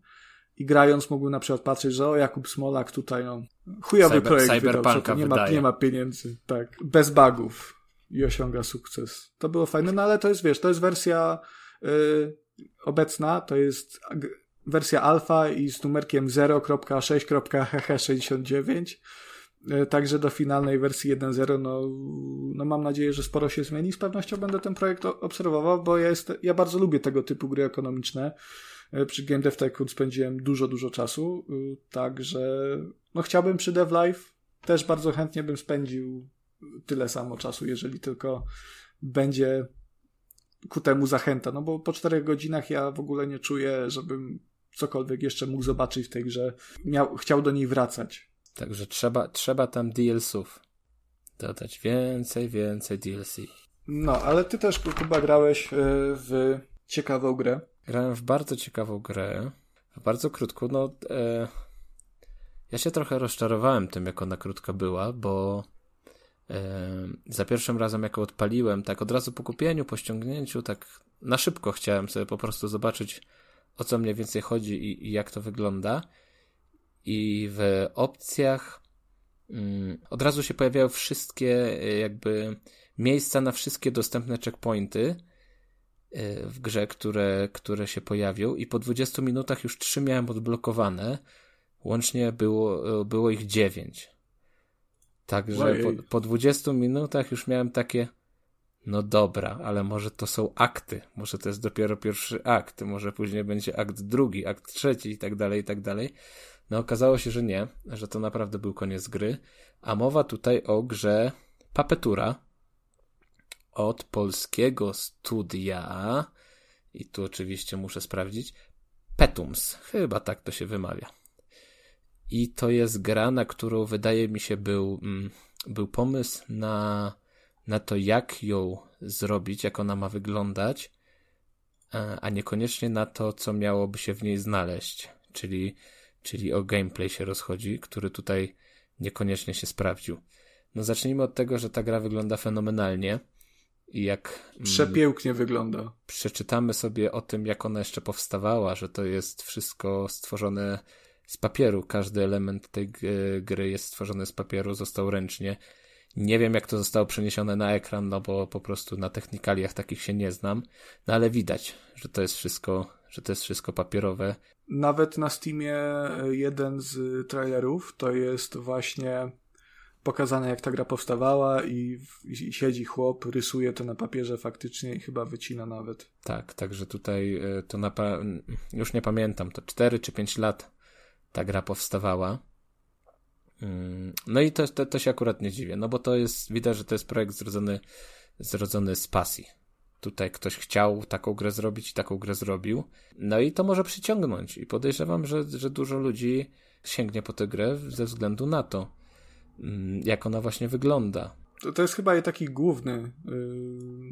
I grając mógłbym na przykład patrzeć, że o Jakub Smolak tutaj, no, chujowy Cyber, projekt wydał, nie ma, nie ma pieniędzy, tak, bez bugów i osiąga sukces. To było fajne, no ale to jest, wiesz, to jest wersja yy, obecna, to jest wersja alfa i z numerkiem 0.6.hh69 E, także do finalnej wersji 1.0, no, no mam nadzieję, że sporo się zmieni. Z pewnością będę ten projekt obserwował, bo ja, jest, ja bardzo lubię tego typu gry ekonomiczne. E, przy Game Dev Tycoon spędziłem dużo, dużo czasu, e, także no chciałbym przy Dev Live też bardzo chętnie bym spędził tyle samo czasu, jeżeli tylko będzie ku temu zachęta, no bo po czterech godzinach ja w ogóle nie czuję, żebym cokolwiek jeszcze mógł zobaczyć w tej grze, miał, chciał do niej wracać. Także trzeba, trzeba tam DLCów dodać. Więcej, więcej DLC. No, ale ty też, Kuba, grałeś e, w ciekawą grę. Grałem w bardzo ciekawą grę. Bardzo krótko. No, e, ja się trochę rozczarowałem tym, jak ona krótka była, bo e, za pierwszym razem, jak odpaliłem, tak od razu po kupieniu, po ściągnięciu, tak na szybko chciałem sobie po prostu zobaczyć, o co mniej więcej chodzi i, i jak to wygląda i w opcjach mm, od razu się pojawiają wszystkie y, jakby miejsca na wszystkie dostępne checkpointy w grze, które, które się pojawią i po 20 minutach już 3 miałem odblokowane. Łącznie było, y, było ich 9. Także po, po 20 minutach już miałem takie no dobra, ale może to są akty, może to jest dopiero pierwszy akt, może później będzie akt drugi, akt trzeci i tak dalej, i tak dalej. No okazało się, że nie, że to naprawdę był koniec gry, a mowa tutaj o grze Papetura od polskiego studia i tu oczywiście muszę sprawdzić Petums, chyba tak to się wymawia. I to jest gra, na którą wydaje mi się był, mm, był pomysł na, na to, jak ją zrobić, jak ona ma wyglądać, a niekoniecznie na to, co miałoby się w niej znaleźć. Czyli czyli o gameplay się rozchodzi, który tutaj niekoniecznie się sprawdził. No zacznijmy od tego, że ta gra wygląda fenomenalnie i jak... Mm, Przepięknie wygląda. Przeczytamy sobie o tym, jak ona jeszcze powstawała, że to jest wszystko stworzone z papieru. Każdy element tej gry jest stworzony z papieru, został ręcznie. Nie wiem, jak to zostało przeniesione na ekran, no bo po prostu na technikaliach takich się nie znam. No ale widać, że to jest wszystko, że to jest wszystko papierowe. Nawet na Steamie e, jeden z trailerów to jest właśnie pokazane, jak ta gra powstawała i, i, siedzi chłop, rysuje to na papierze faktycznie i chyba wycina nawet. Tak, także tutaj e, to na już nie pamiętam, to 4 czy 5 lat ta gra powstawała. Mm, no i to, to, to się akurat nie dziwię, no bo to jest, widać, że to jest projekt zrodzony, zrodzony z pasji. Tutaj ktoś chciał taką grę zrobić i taką grę zrobił. No i to może przyciągnąć. I podejrzewam, że, że dużo ludzi sięgnie po tę grę ze względu na to, jak ona właśnie wygląda. To, to jest chyba taki główny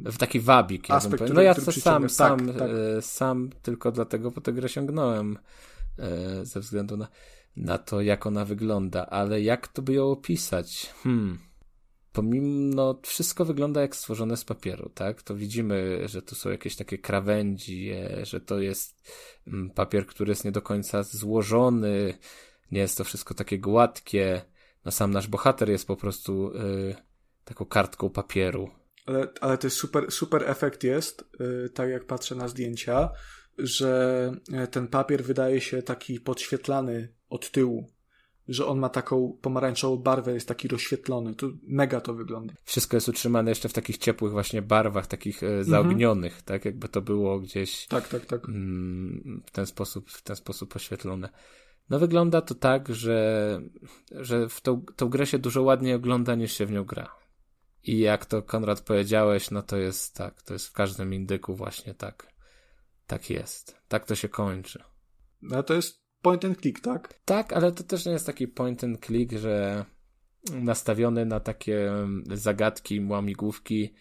yy... taki wabik. Ja aspekt, który, no ja sam, sam, tak, tak. Yy, sam tylko dlatego po tę grę sięgnąłem yy, ze względu na, na to, jak ona wygląda. Ale jak to by ją opisać? Hmm pomimo wszystko wygląda jak stworzone z papieru, tak? To widzimy, że tu są jakieś takie krawędzi, że to jest mm, papier, który jest nie do końca złożony, nie jest to wszystko takie gładkie. No sam nasz bohater jest po prostu y, taką kartką papieru. Ale, ale to jest super, super efekt jest, y, tak jak patrzę na zdjęcia, że y, ten papier wydaje się taki podświetlany od tyłu że on ma taką pomarańczową barwę, jest taki rozświetlony. To mega to wygląda. Wszystko jest utrzymane jeszcze w takich ciepłych właśnie barwach, takich e, zaognionych, mhm. tak? Jakby to było gdzieś tak, tak, tak. Mm, w ten sposób, w ten sposób oświetlone. No wygląda to tak, że, że w tą, tą grę się dużo ładniej ogląda niż się w nią gra. I jak to Konrad powiedziałeś, no to jest tak, to jest w każdym indyku właśnie tak. Tak jest. Tak to się kończy. No to jest point and click, tak? Tak, ale to też nie jest taki point and click, że nastawiony na takie zagadki, łamigłówki,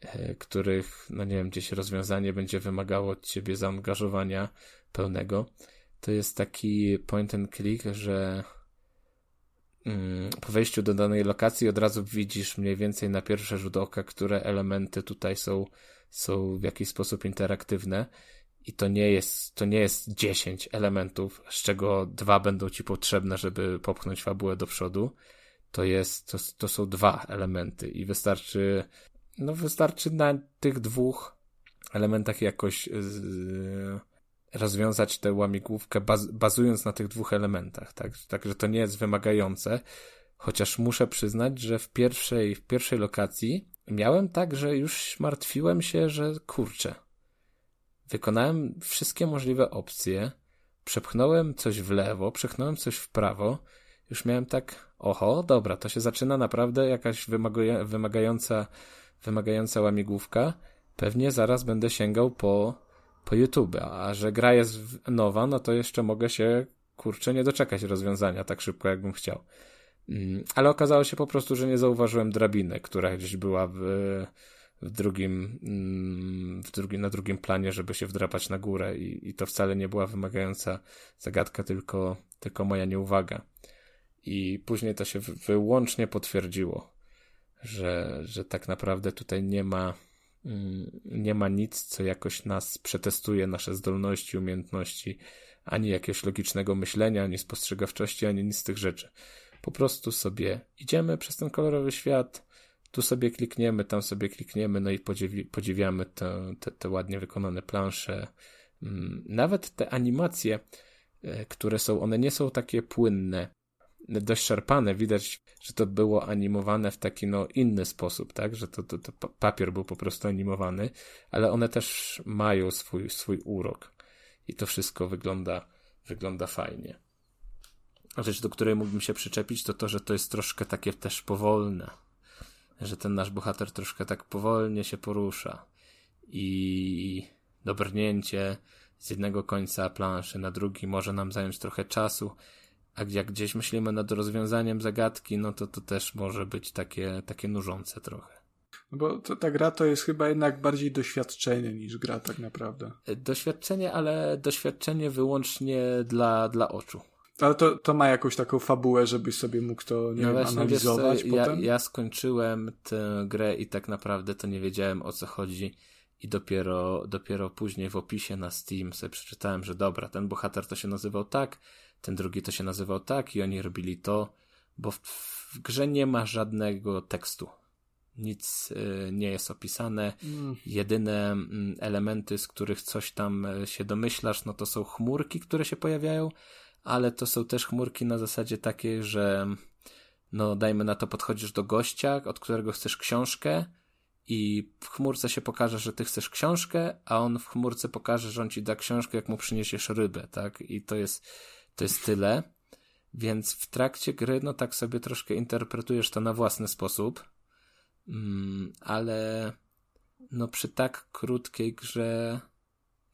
e, których, no nie wiem, gdzieś rozwiązanie będzie wymagało od ciebie zaangażowania pełnego. To jest taki point and click, że mm, po wejściu do danej lokacji od razu widzisz mniej więcej na pierwszy rzut oka, które elementy tutaj są, są w jakiś sposób interaktywne. I to nie jest, to nie jest 10 elementów, z czego dwa będą ci potrzebne, żeby popchnąć fabułę do przodu. To jest, to, to są dwa elementy i wystarczy, no wystarczy na tych dwóch elementach jakoś z, rozwiązać tę łamigłówkę baz, bazując na tych dwóch elementach, tak? Także to nie jest wymagające, chociaż muszę przyznać, że w pierwszej, w pierwszej lokacji miałem tak, że już martwiłem się, że kurczę, wykonałem wszystkie możliwe opcje, przepchnąłem coś w lewo, przepchnąłem coś w prawo, już miałem tak, oho, dobra, to się zaczyna naprawdę jakaś wymagająca, wymagająca łamigłówka, pewnie zaraz będę sięgał po po YouTube, a że gra jest nowa, no to jeszcze mogę się, kurczę, nie doczekać rozwiązania tak szybko, jakbym chciał. Mm, ale okazało się po prostu, że nie zauważyłem drabiny, która gdzieś była w, w drugim, mm, w na drugim planie, żeby się wdrapać na górę i, i to wcale nie była wymagająca zagadka, tylko, tylko moja nieuwaga. I później to się wyłącznie potwierdziło, że, że tak naprawdę tutaj nie ma nie ma nic, co jakoś nas przetestuje, nasze zdolności, umiejętności, ani jakiegoś logicznego myślenia, ani spostrzegawczości, ani nic z tych rzeczy. Po prostu sobie idziemy przez ten kolorowy świat, tu sobie klikniemy, tam sobie klikniemy, no i podziwi podziwiamy te, te, te ładnie wykonane plansze. Mm, nawet te animacje, e, które są, one nie są takie płynne dość szarpane. Widać, że to było animowane w taki no inny sposób, tak? Że to, to, to papier był po prostu animowany, ale one też mają swój, swój urok. I to wszystko wygląda, wygląda fajnie. Rzecz, do której mógłbym się przyczepić, to to, że to jest troszkę takie też powolne. Że ten nasz bohater troszkę tak powolnie się porusza. I dobrnięcie z jednego końca planszy na drugi może nam zająć trochę czasu, a jak gdzieś myślimy nad rozwiązaniem zagadki, no to to też może być takie, takie nużące trochę. No bo to, ta gra to jest chyba jednak bardziej doświadczenie niż gra tak naprawdę. Doświadczenie, ale doświadczenie wyłącznie dla, dla oczu. Ale to, to ma jakąś taką fabułę, żebyś sobie mógł to nie no wiem, analizować wiesz, potem? Ja, ja skończyłem tę grę i tak naprawdę to nie wiedziałem o co chodzi i dopiero, dopiero później w opisie na Steam sobie przeczytałem, że dobra, ten bohater to się nazywał tak, ten drugi to się nazywał tak i oni robili to, bo w, w grze nie ma żadnego tekstu. Nic y, nie jest opisane. Mm. Jedyne y, elementy, z których coś tam y, się domyślasz, no to są chmurki, które się pojawiają, ale to są też chmurki na zasadzie takiej, że no dajmy na to podchodzisz do gościa, od którego chcesz książkę i w chmurce się pokaże, że ty chcesz książkę, a on w chmurce pokaże, że on ci da książkę, jak mu przyniesiesz rybę, tak? I to jest to jest tyle. Więc w trakcie gry, no tak sobie troszkę interpretujesz to na własny sposób. Mm, ale no przy tak krótkiej grze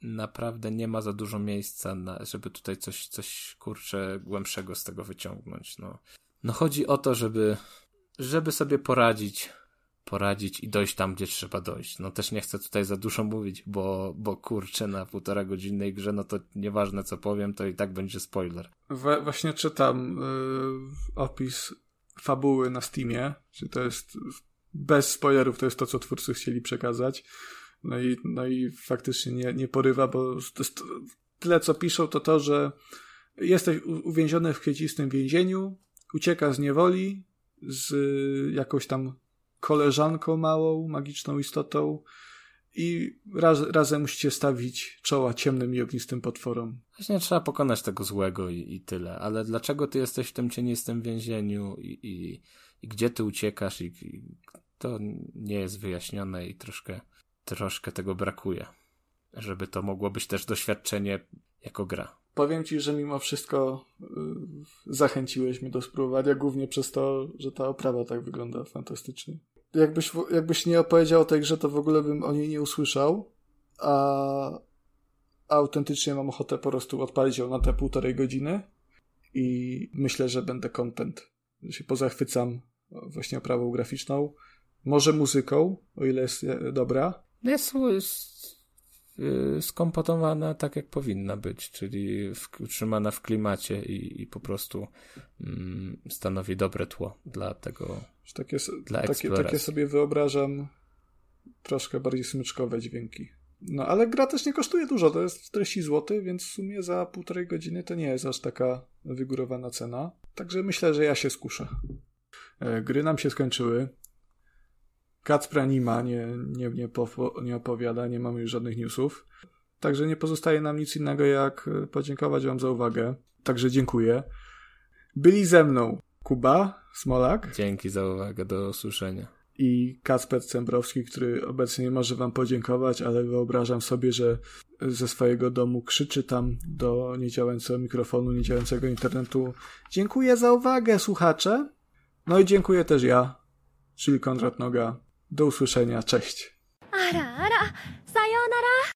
naprawdę nie ma za dużo miejsca, na, żeby tutaj coś, coś kurczę głębszego z tego wyciągnąć. No, no chodzi o to, żeby, żeby sobie poradzić poradzić i dojść tam, gdzie trzeba dojść. No też nie chcę tutaj za dużo mówić, bo, bo kurczę, na półtora godzinnej grze, no to nieważne co powiem, to i tak będzie spoiler. We, właśnie czytam yy, opis fabuły na Steamie, czy to jest bez spoilerów, to jest to, co twórcy chcieli przekazać. No i, no i faktycznie nie, nie porywa, bo tyle, co piszą, to to, że jesteś uwięziony w kwiecistym więzieniu, ucieka z niewoli, z jakąś tam koleżanką małą, magiczną istotą i raz, razem musicie stawić czoła ciemnym i ognistym potworom. Właśnie trzeba pokonać tego złego i, i tyle. Ale dlaczego ty jesteś w tym cienistym więzieniu i, i, i gdzie ty uciekasz i, i to nie jest wyjaśnione i troszkę, troszkę tego brakuje. Żeby to mogło być też doświadczenie jako gra. Powiem ci, że mimo wszystko yy, zachęciłeś mnie do spróbowania, głównie przez to, że ta oprawa tak wygląda fantastycznie jakbyś, jakbyś nie opowiedział o tej grze, to w ogóle bym o niej nie usłyszał, a, autentycznie mam ochotę po prostu odpalić ją na te półtorej godziny i myślę, że będę content. Że się pozachwycam właśnie oprawą graficzną, może muzyką, o ile jest e, dobra. Jest, y, skomponowana tak, jak powinna być, czyli w, utrzymana w klimacie i, i po prostu mm, stanowi dobre tło dla tego. Takie, dla takie, takie sobie wyobrażam troszkę bardziej smyczkowe dźwięki. No ale gra też nie kosztuje dużo, to jest 40 zł, więc w sumie za półtorej godziny to nie jest aż taka wygórowana cena. Także myślę, że ja się skuszę. E, gry nam się skończyły. Kacpra nie ma, nie, nie, nie, nie opowiada, nie mamy już żadnych newsów. Także nie pozostaje nam nic innego jak podziękować Wam za uwagę. Także dziękuję. Byli ze mną Kuba Smolak. Dzięki za uwagę, do usłyszenia. I Kacper Cembrowski, który obecnie nie może Wam podziękować, ale wyobrażam sobie, że ze swojego domu krzyczy tam do niedziałającego mikrofonu, niedziałającego internetu. Dziękuję za uwagę, słuchacze. No i dziękuję też ja, czyli Konrad Noga. Do usłyszenia, cześć. Ara, ara, sayonara!